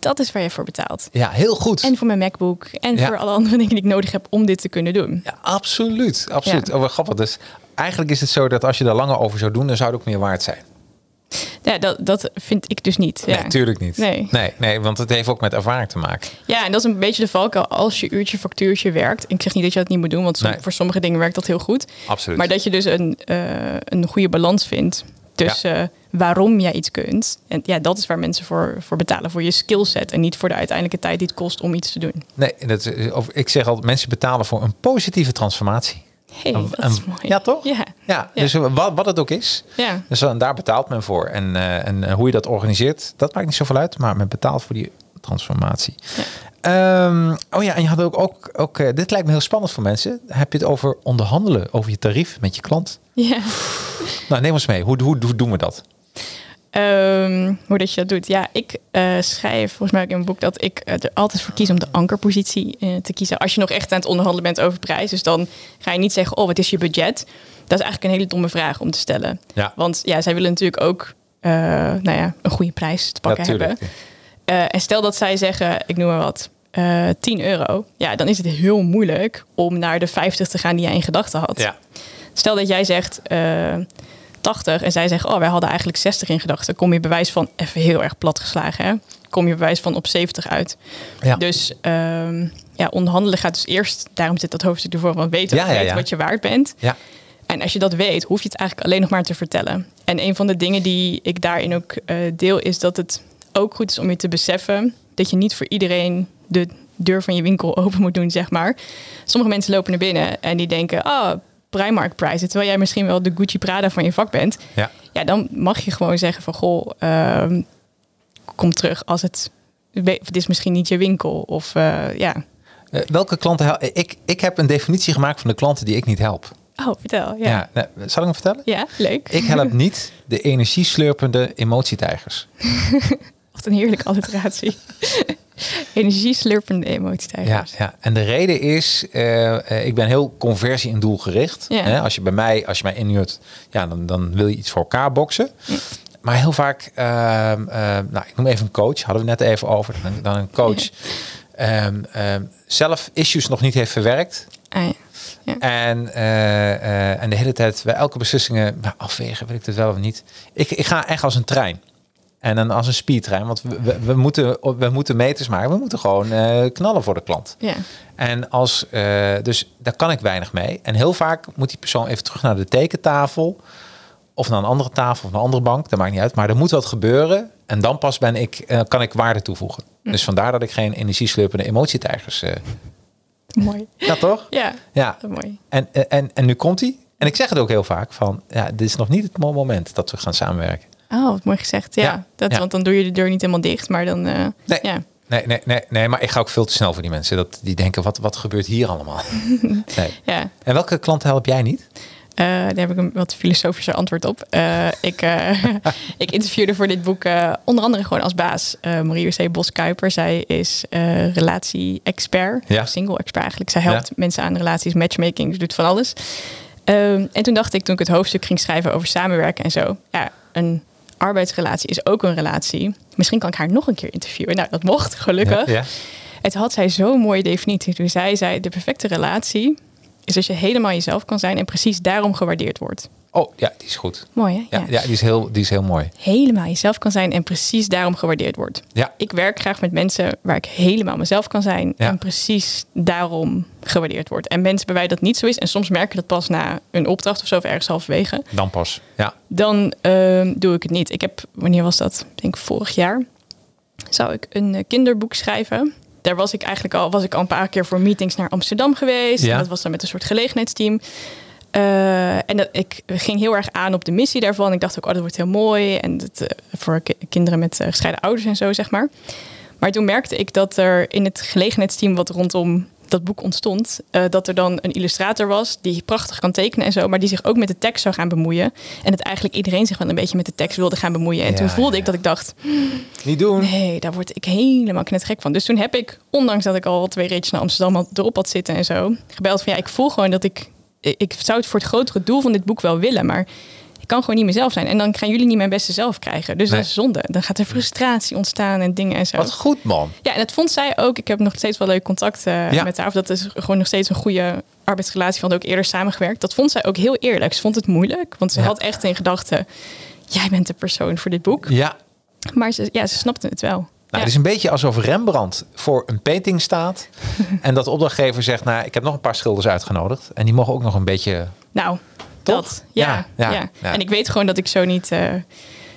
dat is waar je voor betaalt. ja, heel goed. En voor mijn MacBook en Ja. voor alle andere dingen die ik nodig heb om dit te kunnen doen. Ja, absoluut. absoluut. Ja. Oh, wat grappig. Dus eigenlijk is het zo dat als je er langer over zou doen, dan zou het ook meer waard zijn. Ja, dat, dat vind ik dus niet. Ja. Nee, natuurlijk niet. Nee. nee. Nee, want het heeft ook met ervaring te maken. Ja, en dat is een beetje de valkuil als je uurtje factuurtje werkt. Ik zeg niet dat je dat niet moet doen, want som- Nee. voor sommige dingen werkt dat heel goed. Absoluut. Maar dat je dus een, eh, een goede balans vindt tussen eh, waarom jij iets kunt. En ja, dat is waar mensen voor, voor betalen, voor je skillset. En niet voor de uiteindelijke tijd die het kost om iets te doen. Nee, dat, is- of, ik zeg altijd, mensen betalen voor een positieve transformatie. hey, Een- dat is mooi. Ja, toch? Ja. Ja, Ja. dus wat, wat het ook is. Ja. Dus dan, daar betaalt men voor. En, eh, en eh, hoe je dat organiseert, dat maakt niet zoveel uit. Maar men betaalt voor die transformatie. Ehm, oh ja, en je had ook, ook, ook eh, dit lijkt me heel spannend voor mensen. Heb je het over onderhandelen, over je tarief met je klant? ja. Nou, neem ons mee. Hoe, hoe, hoe doen we dat? Ehm, hoe dat je dat doet. Ja, ik eh, schrijf volgens mij ook in mijn boek dat ik eh, er altijd voor kies om de ankerpositie te kiezen. Als je nog echt aan het onderhandelen bent over prijs. Dus dan ga je niet zeggen, oh, wat is je budget? Dat is eigenlijk een hele domme vraag om te stellen. Ja. Want ja, zij willen natuurlijk ook nou ja, een goede prijs te pakken hebben. Eh, en stel dat zij zeggen, ik noem maar wat, eh 10 euro. Ja, dan is het heel moeilijk om naar de 50 te gaan die jij in gedachten had. Ja. Stel dat jij zegt eh 80 en zij zeggen, oh, wij hadden eigenlijk 60 in gedachten. Kom je bewijs van, even heel erg plat geslagen, hè? kom je bewijs van op 70 uit. Ja. Dus ehm, ja, onderhandelen gaat dus eerst, daarom zit dat hoofdstuk ervoor, van weten, Ja, ja, wat je waard bent. Ja. En als je dat weet, hoef je het eigenlijk alleen nog maar te vertellen. En een van de dingen die ik daarin ook deel, is dat het ook goed is om je te beseffen dat je niet voor iedereen de deur van je winkel open moet doen, zeg maar. Sommige mensen lopen naar binnen en die denken, ah, Primark prijzen, terwijl jij misschien wel de Gucci Prada van je vak bent. Ja. Ja, dan mag je gewoon zeggen van, goh, ehm, kom terug als het, het is misschien niet je winkel. Of eh, ja, Eh, welke klanten hel- ik, ik heb een definitie gemacht van de klanten die ik niet help. oh, vertel. Ja, Ja. ja. nee, zal ik hem vertellen? leuk. Ik help niet de energieslurpende <laughs> emotietijgers. <laughs> Wat een heerlijke alliteratie. <laughs> Energieslurpende Ja, emotietijgers. ja, en de reden is, eh, eh, ik ben heel conversie- en doelgericht. Ja. Hè, als je bij mij, als je mij inhuurt, ja, dan, dan wil je iets voor elkaar boksen. Maar heel vaak, ehm, ehm, nou, ik noem even een coach, hadden we net even over. Dan, dan een coach ehm, zelf issues nog niet heeft verwerkt. Ah, ja. Ja. En, eh, en de hele tijd bij elke beslissingen nou, afwegen, wil ik het wel of niet. Ik, ik ga echt als een trein. En dan als een speedtrein, want we, we, we moeten, we moeten meters maken. We moeten gewoon eh, knallen voor de klant. Ja. En als, eh, dus daar kan ik weinig mee. En heel vaak moet die persoon even terug naar de tekentafel. Of naar een andere tafel of een andere bank. Dat maakt niet uit. Maar er moet wat gebeuren. En dan pas ben ik, eh, kan ik waarde toevoegen. Dus vandaar dat ik geen energieslurpende emotietijgers... Mooi. ja, toch? Ja, Ja. mooi. En, en, en nu komt hij. En ik zeg het ook heel vaak van, ja, dit is nog niet het mo- moment dat we gaan samenwerken. Oh, wat mooi gezegd. Ja, Ja, Dat, want dan doe je de deur niet helemaal dicht, maar dan... eh, Nee. Ja. Nee, nee, nee, nee, maar ik ga ook veel te snel voor die mensen. Dat die denken, wat, wat gebeurt hier allemaal? <laughs> Nee. Ja. En welke klanten help jij niet? Eh, daar heb ik een wat filosofischer antwoord op. Eh, <laughs> ik, <laughs> ik interviewde voor dit boek onder andere gewoon als baas Marie C. Bos-Kuiper. Zij is relatie-expert, Ja. single-expert eigenlijk. Zij helpt mensen aan relaties, matchmaking, ze doet van alles. Ehm, en toen dacht ik, toen ik het hoofdstuk ging schrijven over samenwerken en zo... Ja, een arbeidsrelatie is ook een relatie. Misschien kan ik haar nog een keer interviewen. Nou, dat mocht, gelukkig. Ja, ja. Het had zij zo'n mooie definitie. Toen zij zei, de perfecte relatie is als je helemaal jezelf kan zijn... en precies daarom gewaardeerd wordt. Oh, ja, die is goed. Mooi, hè? Ja, ja. die, is heel, die is heel mooi. Helemaal jezelf kan zijn en precies daarom gewaardeerd wordt. Ja. Ik werk graag met mensen waar ik helemaal mezelf kan zijn... Ja. en precies daarom gewaardeerd wordt. En mensen bij wie dat niet zo is... en soms merk je dat pas na een opdracht of zo... of ergens halverwege... Dan pas. Ja. dan ehm, doe ik het niet. Ik heb, wanneer was dat? Ik denk vorig jaar. Zou ik een eh, kinderboek schrijven. Daar was ik eigenlijk al, was ik al een paar keer voor meetings naar Amsterdam geweest. Ja. En dat was dan met een soort gelegenheidsteam. Eh, en dat, ik ging heel erg aan op de missie daarvan. Ik dacht ook, oh, dat wordt heel mooi. En dat, eh, voor ki- kinderen met eh, gescheiden ouders en zo, zeg maar. Maar toen merkte ik dat er in het gelegenheidsteam wat rondom dat boek ontstond, eh, dat er dan een illustrator was die prachtig kan tekenen en zo, maar die zich ook met de tekst zou gaan bemoeien. En dat eigenlijk iedereen zich wel een beetje met de tekst wilde gaan bemoeien. En Ja, toen voelde ja, ik dat ik dacht, Niet doen. nee, daar word ik helemaal knettergek van. Dus toen heb ik, ondanks dat ik al twee ritjes naar Amsterdam had, erop had zitten en zo, gebeld van ja, ik voel gewoon dat ik, ik zou het voor het grotere doel van dit boek wel willen, maar kan gewoon niet mezelf zijn. En dan gaan jullie niet mijn beste zelf krijgen. Dus Nee. dat is zonde. Dan gaat er frustratie ontstaan en dingen en zo. Wat goed, man. Ja, en dat vond zij ook. Ik heb nog steeds wel leuk contact eh, Ja. met haar. Of dat is gewoon nog steeds een goede arbeidsrelatie. Want ook eerder samengewerkt. Dat vond zij ook heel eerlijk. Ze vond het moeilijk. Want ze Ja. had echt in gedachten... jij bent de persoon voor dit boek. Ja. Maar ze, ja, ze snapten het wel. Nou, ja. Het is een beetje alsof Rembrandt voor een painting staat. <laughs> en dat de opdrachtgever zegt, nou, ik heb nog een paar schilders uitgenodigd. En die mogen ook nog een beetje... Nou? Dat. Ja, Ja. En ik weet gewoon dat ik zo niet, eh,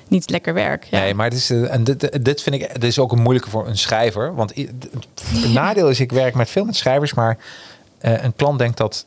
niet lekker werk. Ja. Nee, maar het is, eh, en dit, dit vind ik, dit is ook een moeilijke voor een schrijver. Want het <laughs> nadeel is, ik werk met veel met schrijvers, maar eh, een klant denkt dat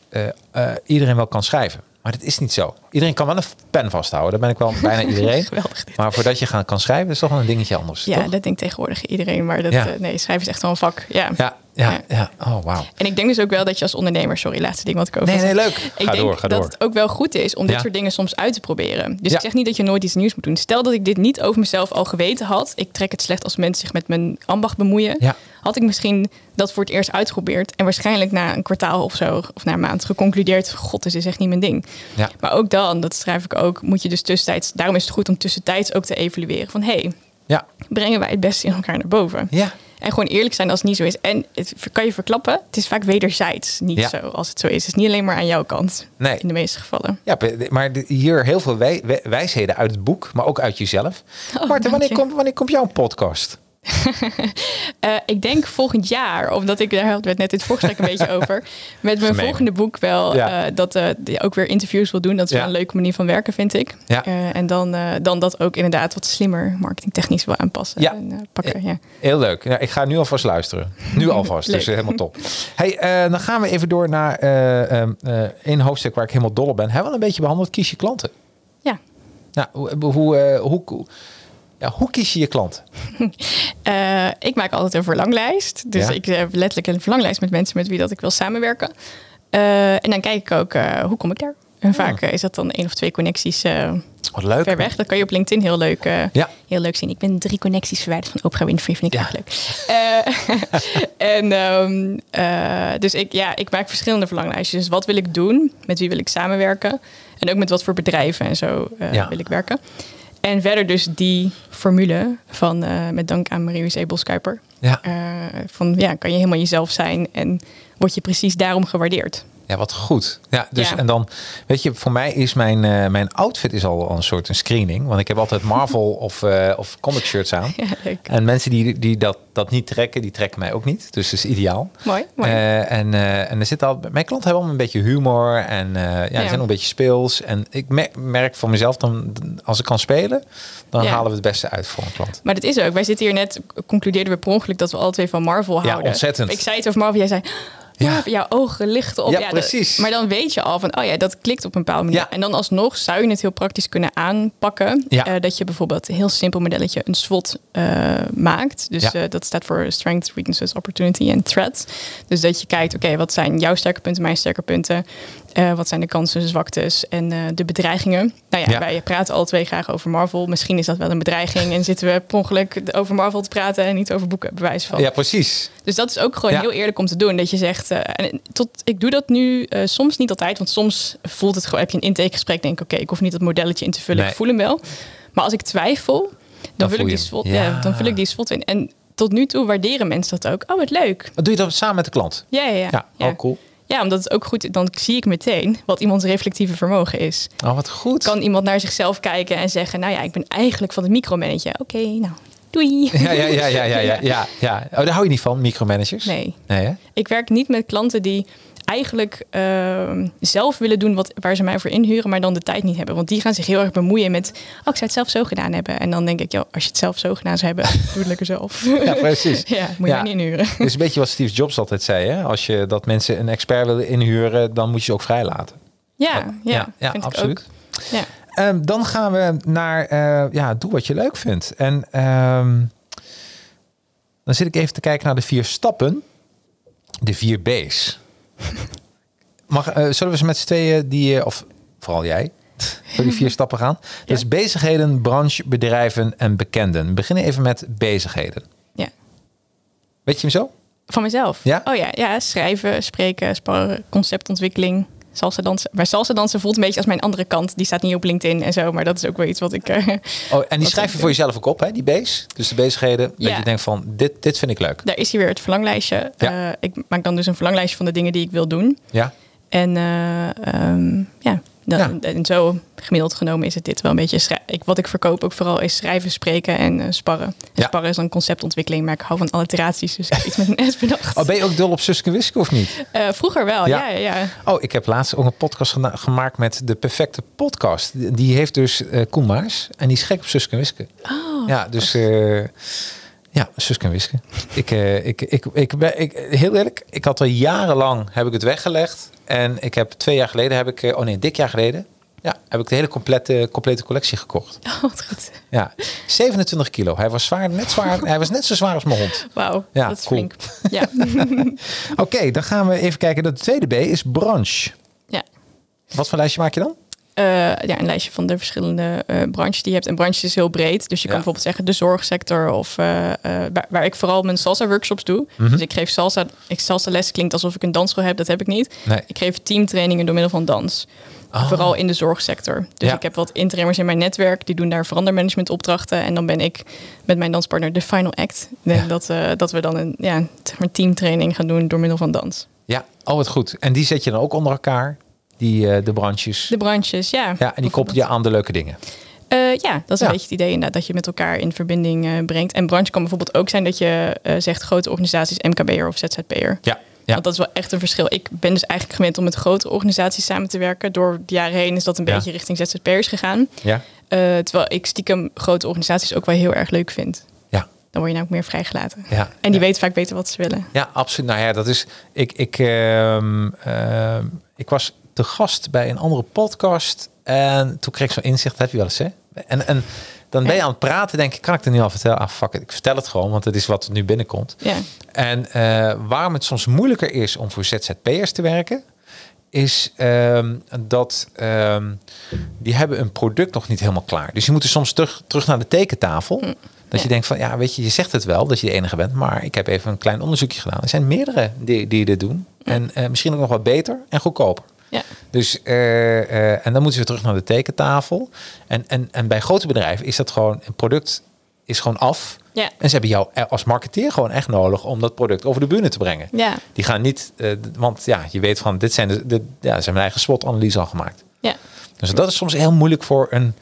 iedereen wel kan schrijven. Maar dat is niet zo. Iedereen kan wel een pen vasthouden. Dat ben ik wel <laughs> bijna iedereen. Geweldig dit. Maar voordat je gaan, kan schrijven, is toch wel een dingetje anders. Ja, toch? dat denkt tegenwoordig iedereen. Maar dat, Ja. eh, nee, schrijven is echt wel een vak. Ja. Ja, ja, Ja. Oh, wauw. En ik denk dus ook wel dat je als ondernemer... Sorry, laatste ding wat ik over Nee, nee, leuk. Ik Ga denk door, ga dat door. het ook wel goed is om dit soort dingen soms uit te proberen. Dus ik zeg niet dat je nooit iets nieuws moet doen. Stel dat ik dit niet over mezelf al geweten had. Ik trek het slecht als mensen zich met mijn ambacht bemoeien. Ja. Had ik misschien dat voor het eerst uitgeprobeerd. En waarschijnlijk na een kwartaal of zo, of na een maand, geconcludeerd: God, dit is echt niet mijn ding. Ja. Maar ook dan, dat schrijf ik ook, moet je dus tussentijds. Daarom is het goed om tussentijds ook te evalueren. Van hé, hey, Ja. brengen wij het beste in elkaar naar boven? Ja. En gewoon eerlijk zijn als het niet zo is. En het kan je verklappen, het is vaak wederzijds niet Ja. zo als het zo is. Het is niet alleen maar aan jouw kant. Nee. In de meeste gevallen. Ja, maar hier heel veel wij- wij- wijsheden uit het boek, maar ook uit jezelf. Oh, Marten, wanneer je. komt, wanneer komt jouw podcast? <laughs> Eh, ik denk volgend jaar, omdat ik daar het net in het voorgesprek een beetje <laughs> over. Met mijn Gemeen. volgende boek wel Ja. eh, dat die ook weer interviews wil doen. Dat is Ja. wel een leuke manier van werken, vind ik. Ja. En dan, dan dat ook inderdaad wat slimmer marketingtechnisch wil aanpassen. Ja. En, pakken, ja. Heel leuk. Ja, ik ga nu alvast luisteren. Nu <laughs> alvast. dus helemaal top. Hey, dan gaan we even door naar eh, ehm, eh, een hoofdstuk waar ik helemaal dol op ben. Hebben we al een beetje behandeld? Kies je klanten. ja. Nou, hoe, hoe, hoe, hoe- ja, hoe kies je je klant? <laughs> Eh, ik maak altijd een verlanglijst. Dus Ja. ik heb letterlijk een verlanglijst met mensen met wie dat ik wil samenwerken. Eh, en dan kijk ik ook, eh, hoe kom ik daar? En vaak eh, is dat dan één of twee connecties eh, Wat leuk. ver weg. Dat kan je op LinkedIn heel leuk, eh, Ja. heel leuk zien. Ik ben drie connecties verwijderd van Oprah Winfrey. Vind ik Ja. echt leuk. Eh, <laughs> en ehm, eh, dus ik, ja, ik maak verschillende verlanglijstjes. Dus wat wil ik doen? Met wie wil ik samenwerken? En ook met wat voor bedrijven en zo eh, wil ik werken. En verder dus die formule van, eh, met dank aan Ebelskuiper. Ja. Eh, van ja, kan je helemaal jezelf zijn en word je precies daarom gewaardeerd. Ja, wat goed. Ja, dus Ja. en dan, weet je, voor mij is mijn, eh, mijn outfit is al een soort een screening. Want ik heb altijd Marvel <laughs> of, eh, of comic shirts aan. Ja, leuk. En mensen die, die dat, dat niet trekken, die trekken mij ook niet. Dus dat is ideaal. Mooi, mooi. Eh, en, en er zit al, mijn klanten hebben allemaal een beetje humor en ja, zijn ook een beetje speels. En ik me- merk voor mezelf dan, als ik kan spelen, dan Ja. halen we het beste uit voor een klant. Maar dat is ook. Wij zitten hier net, concludeerden we per ongeluk dat we alle twee van Marvel houden. ontzettend. Ik zei het over Marvel, jij zei... Ja. Jouw ogen lichten op. Ja, precies. maar dan weet je al van, oh ja, dat klikt op een bepaalde manier. Ja. En dan alsnog zou je het heel praktisch kunnen aanpakken. Eh, dat je bijvoorbeeld een heel simpel modelletje, een SWOT eh, maakt. Dus eh, dat staat voor Strength, Weaknesses, Opportunity en Threats. Dus dat je kijkt, oké, wat zijn jouw sterke punten, mijn sterke punten? Eh, wat zijn de kansen, zwaktes en eh, de bedreigingen? Nou ja, Ja. wij praten alle twee graag over Marvel. Misschien is dat wel een bedreiging en zitten we per ongeluk over Marvel te praten en niet over boeken, bewijs van. Ja, precies. Dus dat is ook gewoon Ja. heel eerlijk om te doen. Dat je zegt, eh, en tot, ik doe dat nu soms niet altijd, want soms voelt het gewoon, heb je een intakegesprek, denk ik, oké, ik hoef niet dat modelletje in te vullen, Nee. ik voel hem wel. Maar als ik twijfel, dan, vul ik die ja. Ja. dan vul ik die in. En tot nu toe waarderen mensen dat ook. Oh, wat leuk. Doe je dat samen met de klant? Ja, ja, ja. Ja, ja. oh cool. Ja, omdat het ook goed is. Dan zie ik meteen wat iemands reflectieve vermogen is. Oh, wat goed. Kan iemand naar zichzelf kijken en zeggen, nou ja, ik ben eigenlijk van het micromanagen. Oké, nou, doei. Ja, ja, ja, ja, ja, ja, ja, <laughs> ja. Oh, daar hou je niet van, micromanagers? Nee. Nee, hè? Ik werk niet met klanten die eigenlijk ehm, zelf willen doen wat, waar ze mij voor inhuren, maar dan de tijd niet hebben. Want die gaan zich heel erg bemoeien met, oh, ik zou het zelf zo gedaan hebben. En dan denk ik, joh, als je het zelf zo gedaan zou hebben, <laughs> doe het lekker zelf. Ja, precies. <laughs> ja, moet je Ja. niet inhuren. Het is een beetje wat Steve Jobs altijd zei. Hè? Als je dat mensen een expert willen inhuren, dan moet je ze ook vrijlaten. Ja, ja, ja, vind absoluut. Ja. Ehm, dan gaan we naar, eh, ja, doe wat je leuk vindt. En ehm, dan zit ik even te kijken naar de vier stappen. De vier B's. <laughs> Mag, eh, zullen we ze met z'n tweeën, die, eh, of vooral jij, door die vier <laughs> stappen gaan? Dus bezigheden, branche, bedrijven en bekenden. We beginnen even met bezigheden. ja. Weet je hem zo? Van mezelf? Ja? Oh ja, ja, schrijven, spreken, sparren, conceptontwikkeling. Salsa dansen. Maar salsa dansen voelt een beetje als mijn andere kant. Die staat niet op LinkedIn en zo, maar dat is ook wel iets wat ik... eh, <laughs> Oh, en die schrijf je voor jezelf ook op, hè? die B's. Dus de bezigheden, dat Ja. je denkt van, dit, dit vind ik leuk. daar is hier weer het verlanglijstje. Ja. Eh, ik maak dan dus een verlanglijstje van de dingen die ik wil doen. Ja? En eh, ehm, ja, Dan, Ja. En zo gemiddeld genomen is het dit wel een beetje. schrij- Ik, wat ik verkoop ook vooral is schrijven, spreken en eh, sparren. En Ja. Sparren is dan conceptontwikkeling, maar ik hou van alliteraties, dus ik heb iets met een <laughs> S bedacht. Oh, ben je ook dol op Suske Wiske of niet? Eh, vroeger wel, Ja. ja, ja. Oh, ik heb laatst ook een podcast gemaakt met de perfecte podcast. Die heeft dus eh Koen Maas en die is gek op Suske Wiske. Oh, Ja, dus ja, Suske en Wiske. Ik, eh, ik, ik, ik, ben, ik, heel eerlijk, ik had al jarenlang heb ik het weggelegd. En ik heb twee jaar geleden, heb ik, eh, oh nee, dik jaar geleden, ja, heb ik de hele complete, complete collectie gekocht. <laughs> Oh, wat goed. Ja, 27 kilo. Hij was zwaar, net zwaar. hij was net zo zwaar als mijn hond. Wauw, Ja, dat is cool. flink. Ja. <laughs> Oké, dan gaan we even kijken. De tweede B is branche. ja. Wat voor lijstje maak je dan? Eh, ja, een lijstje van de verschillende eh, branches die je hebt. En branches is heel breed. Dus je kan bijvoorbeeld zeggen de zorgsector of eh, waar, waar ik vooral mijn salsa workshops doe. Mhm. Dus ik geef salsa. Ik salsa les klinkt alsof ik een dansschool heb. Dat heb ik niet. Nee. Ik geef teamtrainingen door middel van dans. Ah. Vooral in de zorgsector. Dus Ja. ik heb wat interimmers in mijn netwerk. Die doen daar verandermanagement opdrachten. En dan ben ik met mijn danspartner de final act. Ik denk Ja. dat, dat we dan een ja, teamtraining gaan doen door middel van dans. Ja, oh wat goed. En die zet je dan ook onder elkaar, die eh, de branches. De branches, ja. ja, en die koppel je aan de leuke dingen. Eh, ja, dat is Ja. een beetje het idee inderdaad, dat je met elkaar in verbinding eh, brengt. En branche kan bijvoorbeeld ook zijn dat je zegt grote organisaties, MKB'er of ZZP'er. Ja, ja. Want dat is wel echt een verschil. Ik ben dus eigenlijk gewend om met grote organisaties samen te werken. Door de jaren heen is dat een Ja. beetje richting ZZP'ers gegaan. ja, terwijl ik stiekem grote organisaties ook wel heel erg leuk vind. ja, Dan word je namelijk meer vrijgelaten. ja. En die ja. weten vaak beter wat ze willen. Ja, absoluut. Nou ja, dat is. Ik, ik, ehm, ehm, ik was te gast bij een andere podcast. En toen kreeg ik zo'n inzicht. Heb je wel eens, hè? En, en dan ben je aan het praten. Denk ik, kan ik het nu al vertellen? Ah, fuck it. Ik vertel het gewoon, want het is wat er nu binnenkomt. Ja, En eh, waarom het soms moeilijker is om voor ZZP'ers te werken, is ehm, dat ehm, die hebben een product nog niet helemaal klaar. Dus je moet er soms terug, terug naar de tekentafel. Dat je denkt van, ja, weet je, je zegt het wel dat je de enige bent, maar ik heb even een klein onderzoekje gedaan. Er zijn meerdere die, die dit doen. En eh, misschien ook nog wat beter en goedkoper. Ja, Dus, eh, eh, en dan moeten ze terug naar de tekentafel. En, en, en bij grote bedrijven is dat gewoon, een product is gewoon af. ja, En ze hebben jou als marketeer gewoon echt nodig om dat product over de bühne te brengen. ja, Die gaan niet, eh, want ja, je weet van, dit zijn de, ja, ze hebben eigen SWOT-analyse al gemaakt. ja. Dus dat is soms heel moeilijk voor een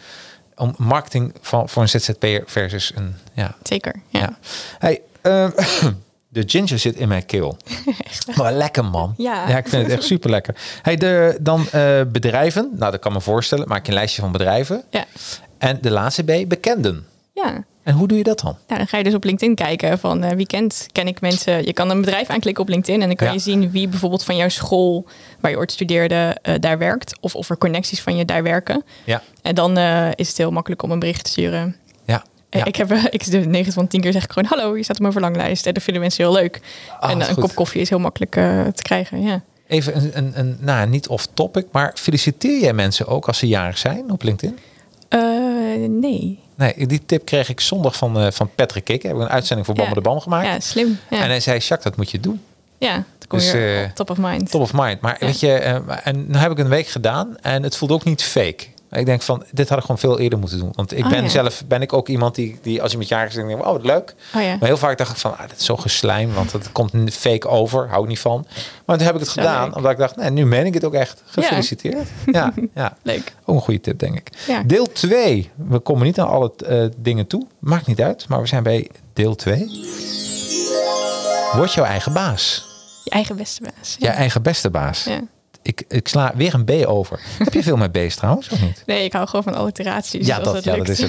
om marketing van voor een ZZP'er versus een, ja. zeker. Ja. ja. Hey, ehm, <clears throat> de ginger zit in mijn keel. <laughs> Maar lekker man. Ja. ja, ik vind het echt super lekker. Hey, de, dan eh, bedrijven. Nou, dat kan me voorstellen. Maak je een lijstje van bedrijven. ja. En de laatste B, bekenden. ja. En hoe doe je dat dan? Nou, dan ga je dus op LinkedIn kijken van eh, wie kent, ken ik mensen. Je kan een bedrijf aanklikken op LinkedIn en dan kan Ja. je zien wie bijvoorbeeld van jouw school waar je ooit studeerde eh, daar werkt. Of of er connecties van je daar werken. Ja, En dan is het heel makkelijk om een bericht te sturen. Ja. Eh. Ik heb eh, ik de 9 van 10 keer zeg ik gewoon hallo, je staat op mijn verlanglijst. En dat vinden mensen heel leuk. Ah, en eh, een goed. kop koffie is heel makkelijk te krijgen. Ja. Even een, een, een nou, niet off topic, maar feliciteer jij mensen ook als ze jarig zijn op LinkedIn? Nee. Nee, die tip kreeg ik zondag van, eh, van Patrick Kik. Hebben we een uitzending voor Bam Ja. de Bam gemaakt. Ja, slim. Ja, En hij zei, Jacques, dat moet je doen. ja kom Dus, weer op top of mind. Top of mind. Maar Ja. weet je, en nu heb ik een week gedaan en het voelde ook niet fake. Ik denk van, dit had ik gewoon veel eerder moeten doen. Want ik Oh, ben ja. zelf, ben ik ook iemand die, die als je met jarig is, denk ik, oh, wat leuk. Oh ja. Maar heel vaak dacht ik van, ah, dit is zo geslijm, want het komt fake over, hou ik niet van. Maar toen heb ik het gedaan, leuk. omdat ik dacht, nee, nu meen ik het ook echt. Gefeliciteerd. Ja, <laughs> ja. Leuk. Ook een goede tip, denk ik. Ja. Deel 2. We komen niet aan alle eh, dingen toe. Maakt niet uit, maar we zijn bij deel 2. Word jouw eigen baas. Je eigen beste baas. Je eigen beste baas. Ja. Ik, ik sla weer een B over. <laughs> Heb je veel met B's trouwens, of niet? Nee, ik hou gewoon van alliteraties. Ja, dat- ja, dat lukt, is <laughs>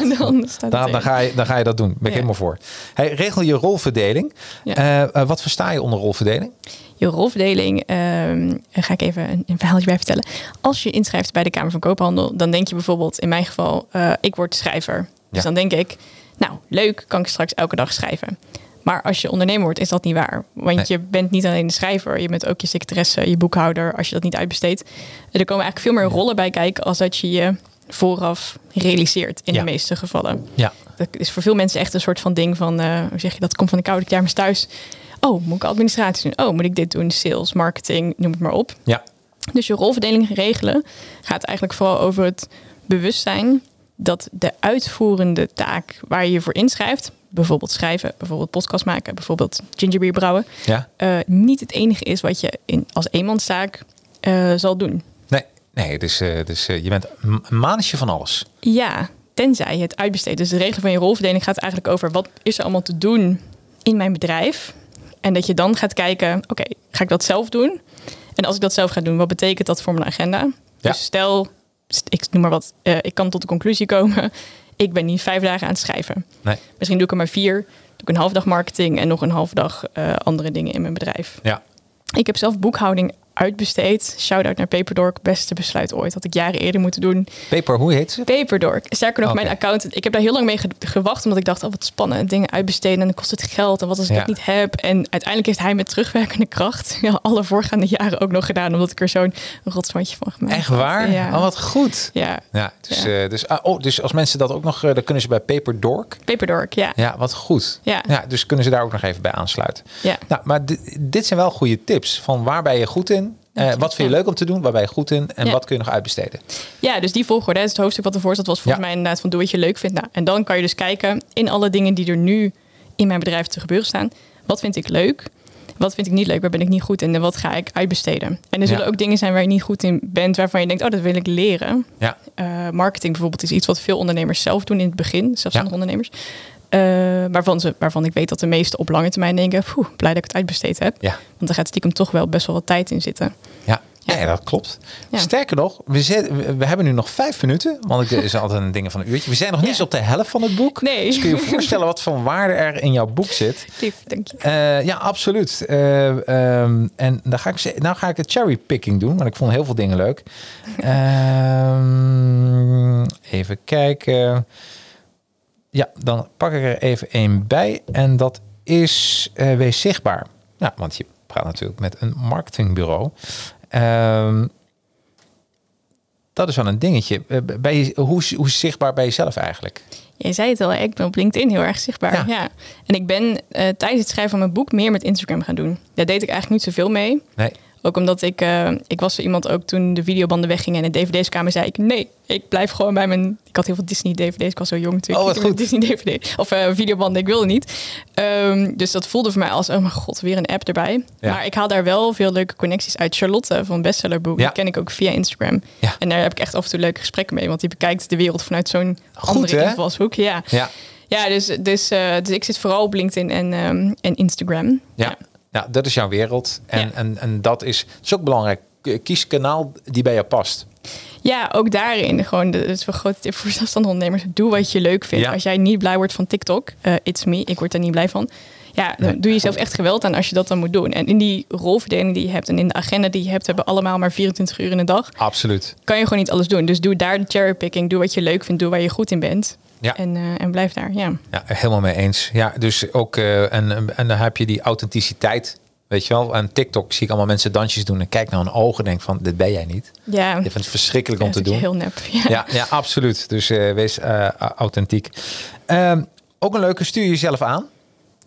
het. Dan, Dan, ga je, dan ga je dat doen. Ben ik Ja. helemaal voor. Hey, regel je rolverdeling. Ja. Eh, eh, wat versta je onder rolverdeling? Je rolverdeling, daar ga ik even een, een verhaaltje bij vertellen. Als je inschrijft bij de Kamer van Koophandel, dan denk je bijvoorbeeld, in mijn geval, eh, ik word schrijver. Dus dan denk ik, nou, leuk, kan ik straks elke dag schrijven. Maar als je ondernemer wordt, is dat niet waar. Want Nee. je bent niet alleen de schrijver, je bent ook je secretaresse, je boekhouder, als je dat niet uitbesteedt. Er komen eigenlijk veel meer rollen bij kijken als dat je je vooraf realiseert in Ja. de meeste gevallen. Ja. Dat is voor veel mensen echt een soort van ding van, eh, hoe zeg je dat, komt van de koude kermis thuis. Oh, moet ik administratie doen? Oh, moet ik dit doen? Sales, marketing, noem het maar op. Ja. Dus je rolverdeling regelen gaat eigenlijk vooral over het bewustzijn dat de uitvoerende taak waar je je voor inschrijft, bijvoorbeeld schrijven, bijvoorbeeld podcast maken, bijvoorbeeld gingerbeer brouwen, Ja. eh, niet het enige is wat je in, als eenmanszaak eh, zal doen. Nee, Nee, dus, dus je bent een manetje van alles. Ja, tenzij je het uitbesteedt. Dus de regel van je rolverdeling gaat eigenlijk over wat is er allemaal te doen in mijn bedrijf. En dat je dan gaat kijken, oké, ga ik dat zelf doen? En als ik dat zelf ga doen, wat betekent dat voor mijn agenda? Ja. Dus stel, st- ik noem maar wat, eh, ik kan tot de conclusie komen. <laughs> Ik ben niet vijf dagen aan het schrijven. Nee. Misschien doe ik er maar vier. Doe ik een half dag marketing en nog een half dag eh, andere dingen in mijn bedrijf. Ja. Ik heb zelf boekhouding uitbesteed. Shout-out naar Paperdork. Beste besluit ooit. Had ik jaren eerder moeten doen. Peper, hoe heet ze? Paperdork. Sterker nog, mijn accountant. Ik heb daar heel lang mee ge- gewacht. Omdat ik dacht, oh wat spannend. Dingen uitbesteden. En dan kost het geld. En wat als ik Ja. het niet heb? En uiteindelijk heeft hij met terugwerkende kracht... <laughs> Ja, alle voorgaande jaren ook nog gedaan. Omdat ik er zo'n rotswandje van gemaakt Echt waar? Ja. Oh, wat goed. ja. Ja, dus, Ja. eh, dus, ah, oh, dus als mensen dat ook nog, eh, dan kunnen ze bij Paper Dork. Paperdork, ja. Ja, wat goed. Ja. dus kunnen ze daar ook nog even bij aansluiten. Ja. Nou, maar dit, dit zijn wel goede tips. Van waar ben je goed in? Eh, wat vind je leuk om te doen? Waar ben je goed in? En Ja. wat kun je nog uitbesteden? Ja, dus die volgorde, het hoofdstuk wat ervoor zat, was volgens Ja. mij inderdaad van doe wat je leuk vindt. Nou, en dan kan je dus kijken in alle dingen die er nu in mijn bedrijf te gebeuren staan. Wat vind ik leuk? Wat vind ik niet leuk? Waar ben ik niet goed in? En wat ga ik uitbesteden? En er zullen Ja. ook dingen zijn waar je niet goed in bent, waarvan je denkt, oh, dat wil ik leren. Ja, Eh, marketing bijvoorbeeld is iets wat veel ondernemers zelf doen in het begin, zelfstandige Ja. ondernemers. Eh, waarvan, ze, waarvan ik weet dat de meesten op lange termijn denken, "Poeh, blij dat ik het uitbesteed heb. ja, Want er gaat stiekem toch wel best wel wat tijd in zitten. ja. Ja. Nee, dat klopt. Ja. Sterker nog, we, zitten, we- we hebben nu nog vijf minuten. Want ik is altijd een ding van een uurtje. We zijn nog niet eens op de helft van het boek. Nee. Dus kun je je voorstellen wat voor waarde er in jouw boek zit? <laughs> Lief, dank je. Eh, ja, absoluut. Ehm, en dan ga ik, ze- nou ga ik het cherrypicking doen, want ik vond heel veel dingen leuk. <laughs> Ehm, even kijken. Ja, dan pak ik er even één bij. En dat is eh, wees zichtbaar. Ja, want je praat natuurlijk met een marketingbureau. Ehm, dat is wel een dingetje. Eh, hoe, hoe zichtbaar ben je zelf eigenlijk? Je zei het al, ik ben op LinkedIn heel erg zichtbaar. Ja. Ja. En ik ben eh, tijdens het schrijven van mijn boek meer met Instagram gaan doen. Daar deed ik eigenlijk niet zoveel mee. Nee. Ook omdat ik, eh, ik was zo iemand ook toen de videobanden weggingen en de dvd's kwamen, zei ik nee, ik blijf gewoon bij mijn... Ik had heel veel Disney dvd's, ik was zo jong natuurlijk. Oh, wat goed. Disney dvd of eh, videobanden, ik wilde niet. Ehm, dus dat voelde voor mij als, oh mijn god, weer een app erbij. Ja. Maar ik haal daar wel veel leuke connecties uit. Charlotte van Bestsellerboek, Ja. die ken ik ook via Instagram. Ja. En daar heb ik echt af en toe leuke gesprekken mee, want die bekijkt de wereld vanuit zo'n andere hè? invalshoek. Ja. Ja. Ja, dus, dus, eh, dus ik zit vooral op LinkedIn en, ehm, en Instagram. Ja. Ja, dat is jouw wereld. En, Ja. en, en dat is, dat is ook belangrijk. Kies kanaal die bij jou past. Ja, ook daarin. Gewoon, de- een grote tip voor zelfstandige ondernemers. Doe wat je leuk vindt. Ja. Als jij niet blij wordt van TikTok, eh, it's me, ik word daar niet blij van. Ja, dan Nee. doe je jezelf echt geweld aan als je dat dan moet doen. En in die rolverdeling die je hebt en in de agenda die je hebt, hebben allemaal maar 24 uur in de dag. Absoluut. Kan je gewoon niet alles doen. Dus doe daar de cherrypicking. Doe wat je leuk vindt. Doe waar je goed in bent. Ja. En, eh, en blijf daar. Ja. Ja, helemaal mee eens. Ja, dus ook, eh, en, en dan heb je die authenticiteit. Weet je wel, en TikTok zie ik allemaal mensen dansjes doen en kijk naar hun ogen en denk van, dit ben jij niet. Ja, Je vindt het verschrikkelijk om Ja, te doen. heel nep. Ja. Ja, ja, absoluut. Dus eh, wees authentiek. Ehm, ook een leuke, stuur jezelf aan.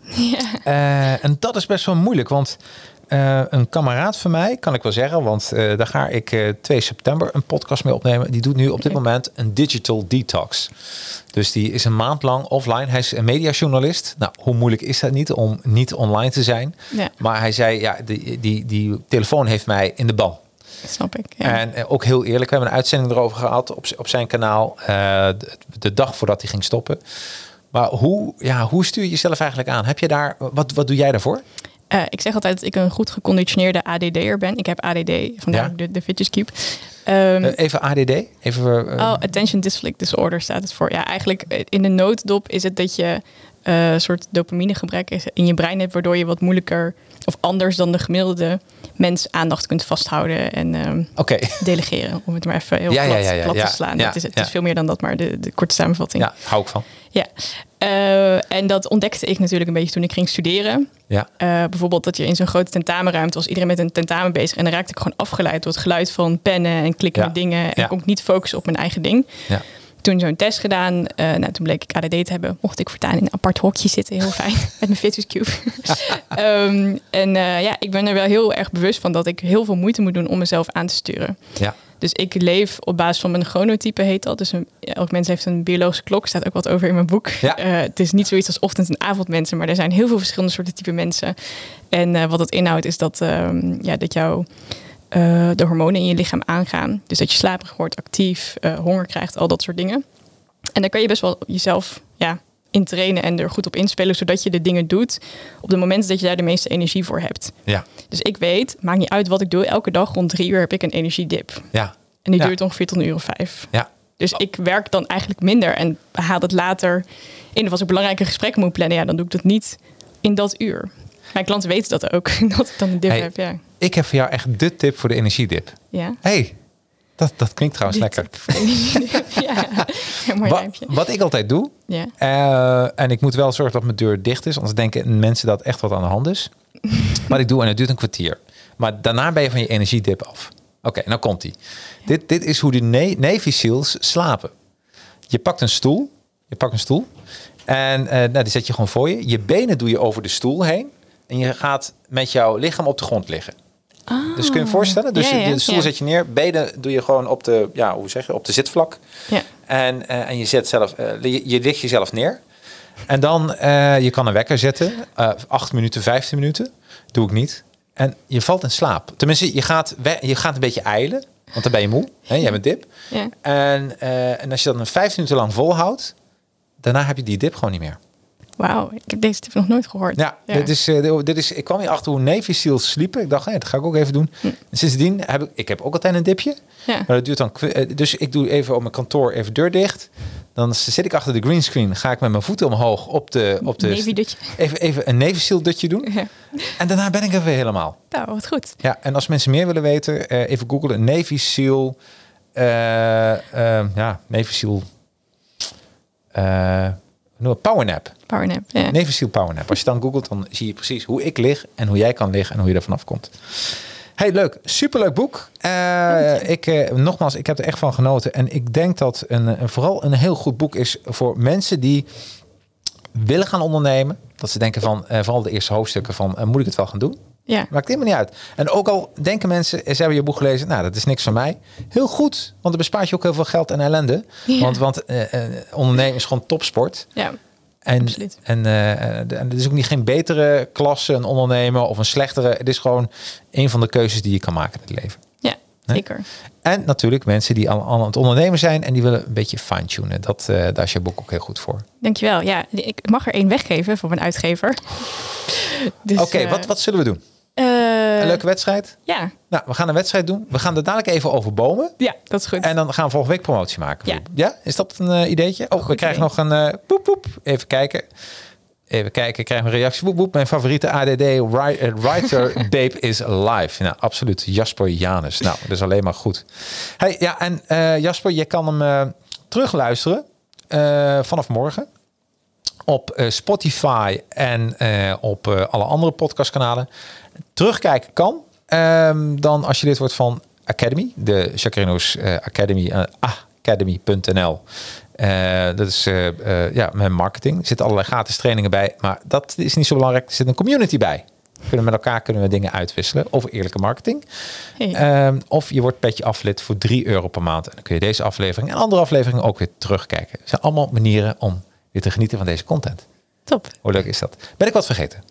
<laughs> Eh, en dat is best wel moeilijk, want eh, een kameraad van mij, kan ik wel zeggen, want eh, daar ga ik eh 2 september een podcast mee opnemen. Die doet nu op dit moment een digital detox. Dus die is een maand lang offline. Hij is een mediajournalist. Nou, hoe moeilijk is dat niet om niet online te zijn? Ja. Maar hij zei, ja, die, die, die telefoon heeft mij in de ban. Snap ik. Ja. En eh, ook heel eerlijk, we hebben een uitzending erover gehad op, op zijn kanaal. eh, de, de dag voordat hij ging stoppen. Maar hoe, ja, hoe stuur je jezelf eigenlijk aan? Heb je daar, wat, wat doe jij daarvoor? Eh, ik zeg altijd dat ik een goed geconditioneerde ADD'er ben. Ik heb ADD, vandaar Ja. de, de Fidget Cube. Ehm, Eh, even ADD? Even, eh, oh, Attention Deficit Disorder staat het voor. Ja, eigenlijk in de nooddop is het dat je een soort dopaminegebrek in je brein hebt... waardoor je wat moeilijker of anders dan de gemiddelde mens aandacht kunt vasthouden en Oké, delegeren. Om het maar even heel Ja, plat, ja, te slaan. Is, het is veel meer dan dat, maar de, de korte samenvatting. ja, hou ik van. Ja. En dat ontdekte ik natuurlijk een beetje toen ik ging studeren. Ja, Eh, bijvoorbeeld dat je in zo'n grote tentamenruimte was iedereen met een tentamen bezig. En dan raakte ik gewoon afgeleid door het geluid van pennen en klikkende Ja. dingen. En Ja. kon ik niet focussen op mijn eigen ding. ja. Toen zo'n test gedaan. eh, nou, toen bleek ik ADD te hebben. Mocht ik voortaan in een apart hokje zitten. Heel fijn. <laughs> met mijn Fitness Cube. <laughs> Ehm, en eh, ja, ik ben er wel heel erg bewust van dat ik heel veel moeite moet doen om mezelf aan te sturen. ja. Dus ik leef op basis van mijn chronotype, heet dat. Dus een, elk mens heeft een biologische klok. staat ook wat over in mijn boek. Ja. Eh, het is niet zoiets als ochtend- en avondmensen, maar er zijn heel veel verschillende soorten type mensen. En eh, wat het inhoudt is dat, ehm, ja, dat jouw eh, de hormonen in je lichaam aangaan. Dus dat je slaperig wordt, actief, honger krijgt, al dat soort dingen. En dan kan je best wel jezelf ja, in trainen en er goed op inspelen, zodat je de dingen doet op de momenten dat je daar de meeste energie voor hebt. Ja, Dus ik weet, maakt niet uit wat ik doe, elke dag rond drie uur heb ik een energiedip. ja, En die Ja. duurt ongeveer tot een uur of vijf. ja. Dus ik werk dan eigenlijk minder en haal het later in. Of als ik belangrijke gesprekken moet plannen, ja, dan doe ik dat niet in dat uur. Mijn klanten weten dat ook, <laughs> dat ik dan een dip Hey. heb. Ja. Ik heb voor jou echt de tip voor de energiedip. Ja. hey, dat, dat klinkt trouwens lekker. <laughs> ja, mooi Wa- rijmpje. wat ik altijd doe, Ja. eh, en ik moet wel zorgen dat mijn deur dicht is, anders denken mensen dat echt wat aan de hand is. Wat ik doe, en het duurt een kwartier. Maar daarna ben je van je energiedip af. Oké, nou komt die. Dit, dit is hoe de ne- Navy SEALs slapen. Je pakt een stoel. Je pakt een stoel. En eh, nou, die zet je gewoon voor je. Je benen doe je over de stoel heen. En je gaat met jouw lichaam op de grond liggen. Dus kun je je voorstellen? Dus Ja, ja, de stoel ja. zet je neer. Benen doe je gewoon op de, ja, hoe zeg je, op de zitvlak. Ja. En, eh, en je zet zelf, eh, je, je ligt jezelf neer. En dan, eh, je kan een wekker zetten. eh 8 minuten, 15 minuten. Doe ik niet. En je valt in slaap. Tenminste, je gaat, je gaat een beetje eilen. Want dan ben je moe. Hè? Je hebt een dip. Ja. En, en als je dat een 15 minuten lang volhoudt. Daarna heb je die dip gewoon niet meer. Wauw, ik heb deze tip nog nooit gehoord. Ja, Dit is, eh, dit is, ik kwam hier achter hoe Navy SEALs sliepen. Ik dacht, hé, dat ga ik ook even doen. En sindsdien heb ik, ik heb ook altijd een dipje. Ja. Maar dat duurt dan, eh, dus ik doe even op mijn kantoor even deur dicht. Dan zit ik achter de greenscreen. Ga ik met mijn voeten omhoog op de... Op de Navy dutje. Even, even een Navy SEAL dutje doen. Ja. En daarna ben ik er weer helemaal. Nou, wat goed. Ja, en als mensen meer willen weten, eh, even googlen. Navy SEAL. ja, Navy SEAL. Powernap. Powernap. Ja. SEAL powernap. Als je dan googelt, dan zie je precies hoe ik lig en hoe jij kan liggen en hoe je er vanaf komt. Hey, leuk. Superleuk boek. Eh, ik, eh, nogmaals, ik heb er echt van genoten. En ik denk dat een, een, vooral een heel goed boek is voor mensen die willen gaan ondernemen. Dat ze denken van, eh, vooral de eerste hoofdstukken van, moet ik het wel gaan doen? Ja. Maakt helemaal niet uit. En ook al denken mensen, ze hebben je boek gelezen, nou, dat is niks van mij. Heel goed, want dan bespaart je ook heel veel geld en ellende. Ja. Want, want eh, eh, ondernemen is gewoon topsport. ja. En, Absoluut. en, de- en er is ook niet geen betere klasse, een ondernemer of een slechtere. Het is gewoon een van de keuzes die je kan maken in het leven. Ja, zeker. En natuurlijk mensen die al aan het ondernemen zijn en die willen een beetje fine-tunen. Dat, eh, daar is je boek ook heel goed voor. Dankjewel. Ja, ik mag er één weggeven voor mijn uitgever. Dus, Oké, wat, wat zullen we doen? Eh, Een leuke wedstrijd? Ja. Nou, we gaan een wedstrijd doen. We gaan er dadelijk even over bomen. ja, dat is goed. En dan gaan we volgende week promotie maken. Ja. ja? Is dat een eh, ideetje? Oh, we krijgen nog een eh poep poep. Even kijken. Even kijken, krijgen we een reactie. Woep, woep. Mijn favoriete ADD wri- writer <laughs> Babe is live. Nou, absoluut. Jasper Janus. Nou, dat is alleen maar goed. Hey, ja, en Jasper, je kan hem terugluisteren vanaf morgen op Spotify en op alle andere podcastkanalen. Terugkijken kan. Ehm, dan als je lid wordt van Academy, de Chacrino's eh, Academy, eh, academy.nl. Eh, dat is ja, mijn marketing. Er zitten allerlei gratis trainingen bij, maar dat is niet zo belangrijk. Er zit een community bij. Kunnen met elkaar kunnen we dingen uitwisselen over eerlijke marketing. Hey. Ehm, of je wordt petje aflid voor 3 euro per maand. En dan kun je deze aflevering en andere afleveringen ook weer terugkijken. Het zijn allemaal manieren om weer te genieten van deze content. Top. Hoe leuk is dat? Ben ik wat vergeten?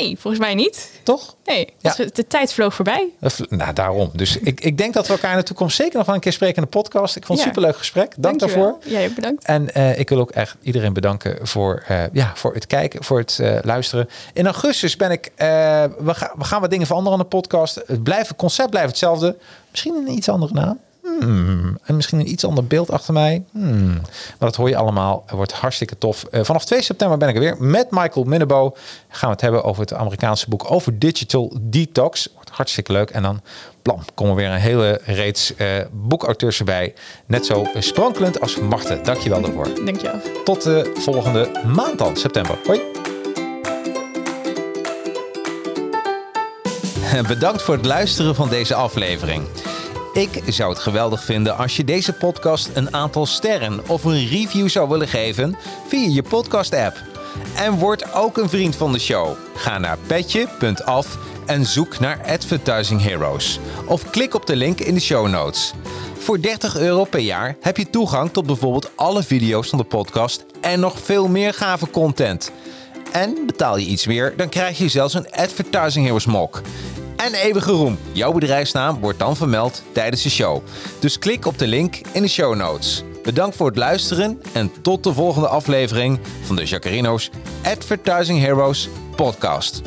Nee, volgens mij niet. Toch? Nee, Ja. de- tijd vloog voorbij. Nou, daarom. Dus ik, ik denk dat we elkaar in de toekomst zeker nog wel een keer spreken in de podcast. Ik vond het Ja. superleuk gesprek. Dank Dankjewel. daarvoor. Jij bedankt. En eh, ik wil ook echt iedereen bedanken voor, eh, ja, voor het kijken, voor het eh, luisteren. In augustus ben ik, we, gaan we gaan wat dingen veranderen aan de podcast. Het, blijft, het concept blijft hetzelfde. Misschien een iets andere naam. Hmm. En misschien een iets ander beeld achter mij. Hmm. Maar dat hoor je allemaal. Het wordt hartstikke tof. Eh, vanaf 2 september ben ik er weer met Michael Minnebo. Gaan we het hebben over het Amerikaanse boek over digital detox. Wordt hartstikke leuk. En dan blam, komen weer een hele reeks eh, boekauteurs erbij. Net zo sprankelend als Marten. Dankjewel daarvoor. Dankjewel. Tot de volgende maand dan, september. Hoi. <laughs> Bedankt voor het luisteren van deze aflevering. Ik zou het geweldig vinden als je deze podcast een aantal sterren of een review zou willen geven via je podcast-app. En word ook een vriend van de show. Ga naar petje.af en zoek naar Advertising Heroes. Of klik op de link in de show notes. Voor 30 euro per jaar heb je toegang tot bijvoorbeeld alle video's van de podcast en nog veel meer gave content. En betaal je iets meer, dan krijg je zelfs een Advertising Heroes mok. En eeuwige roem. Jouw bedrijfsnaam wordt dan vermeld tijdens de show. Dus klik op de link in de show notes. Bedankt voor het luisteren en tot de volgende aflevering van de Jacarino's Advertising Heroes podcast.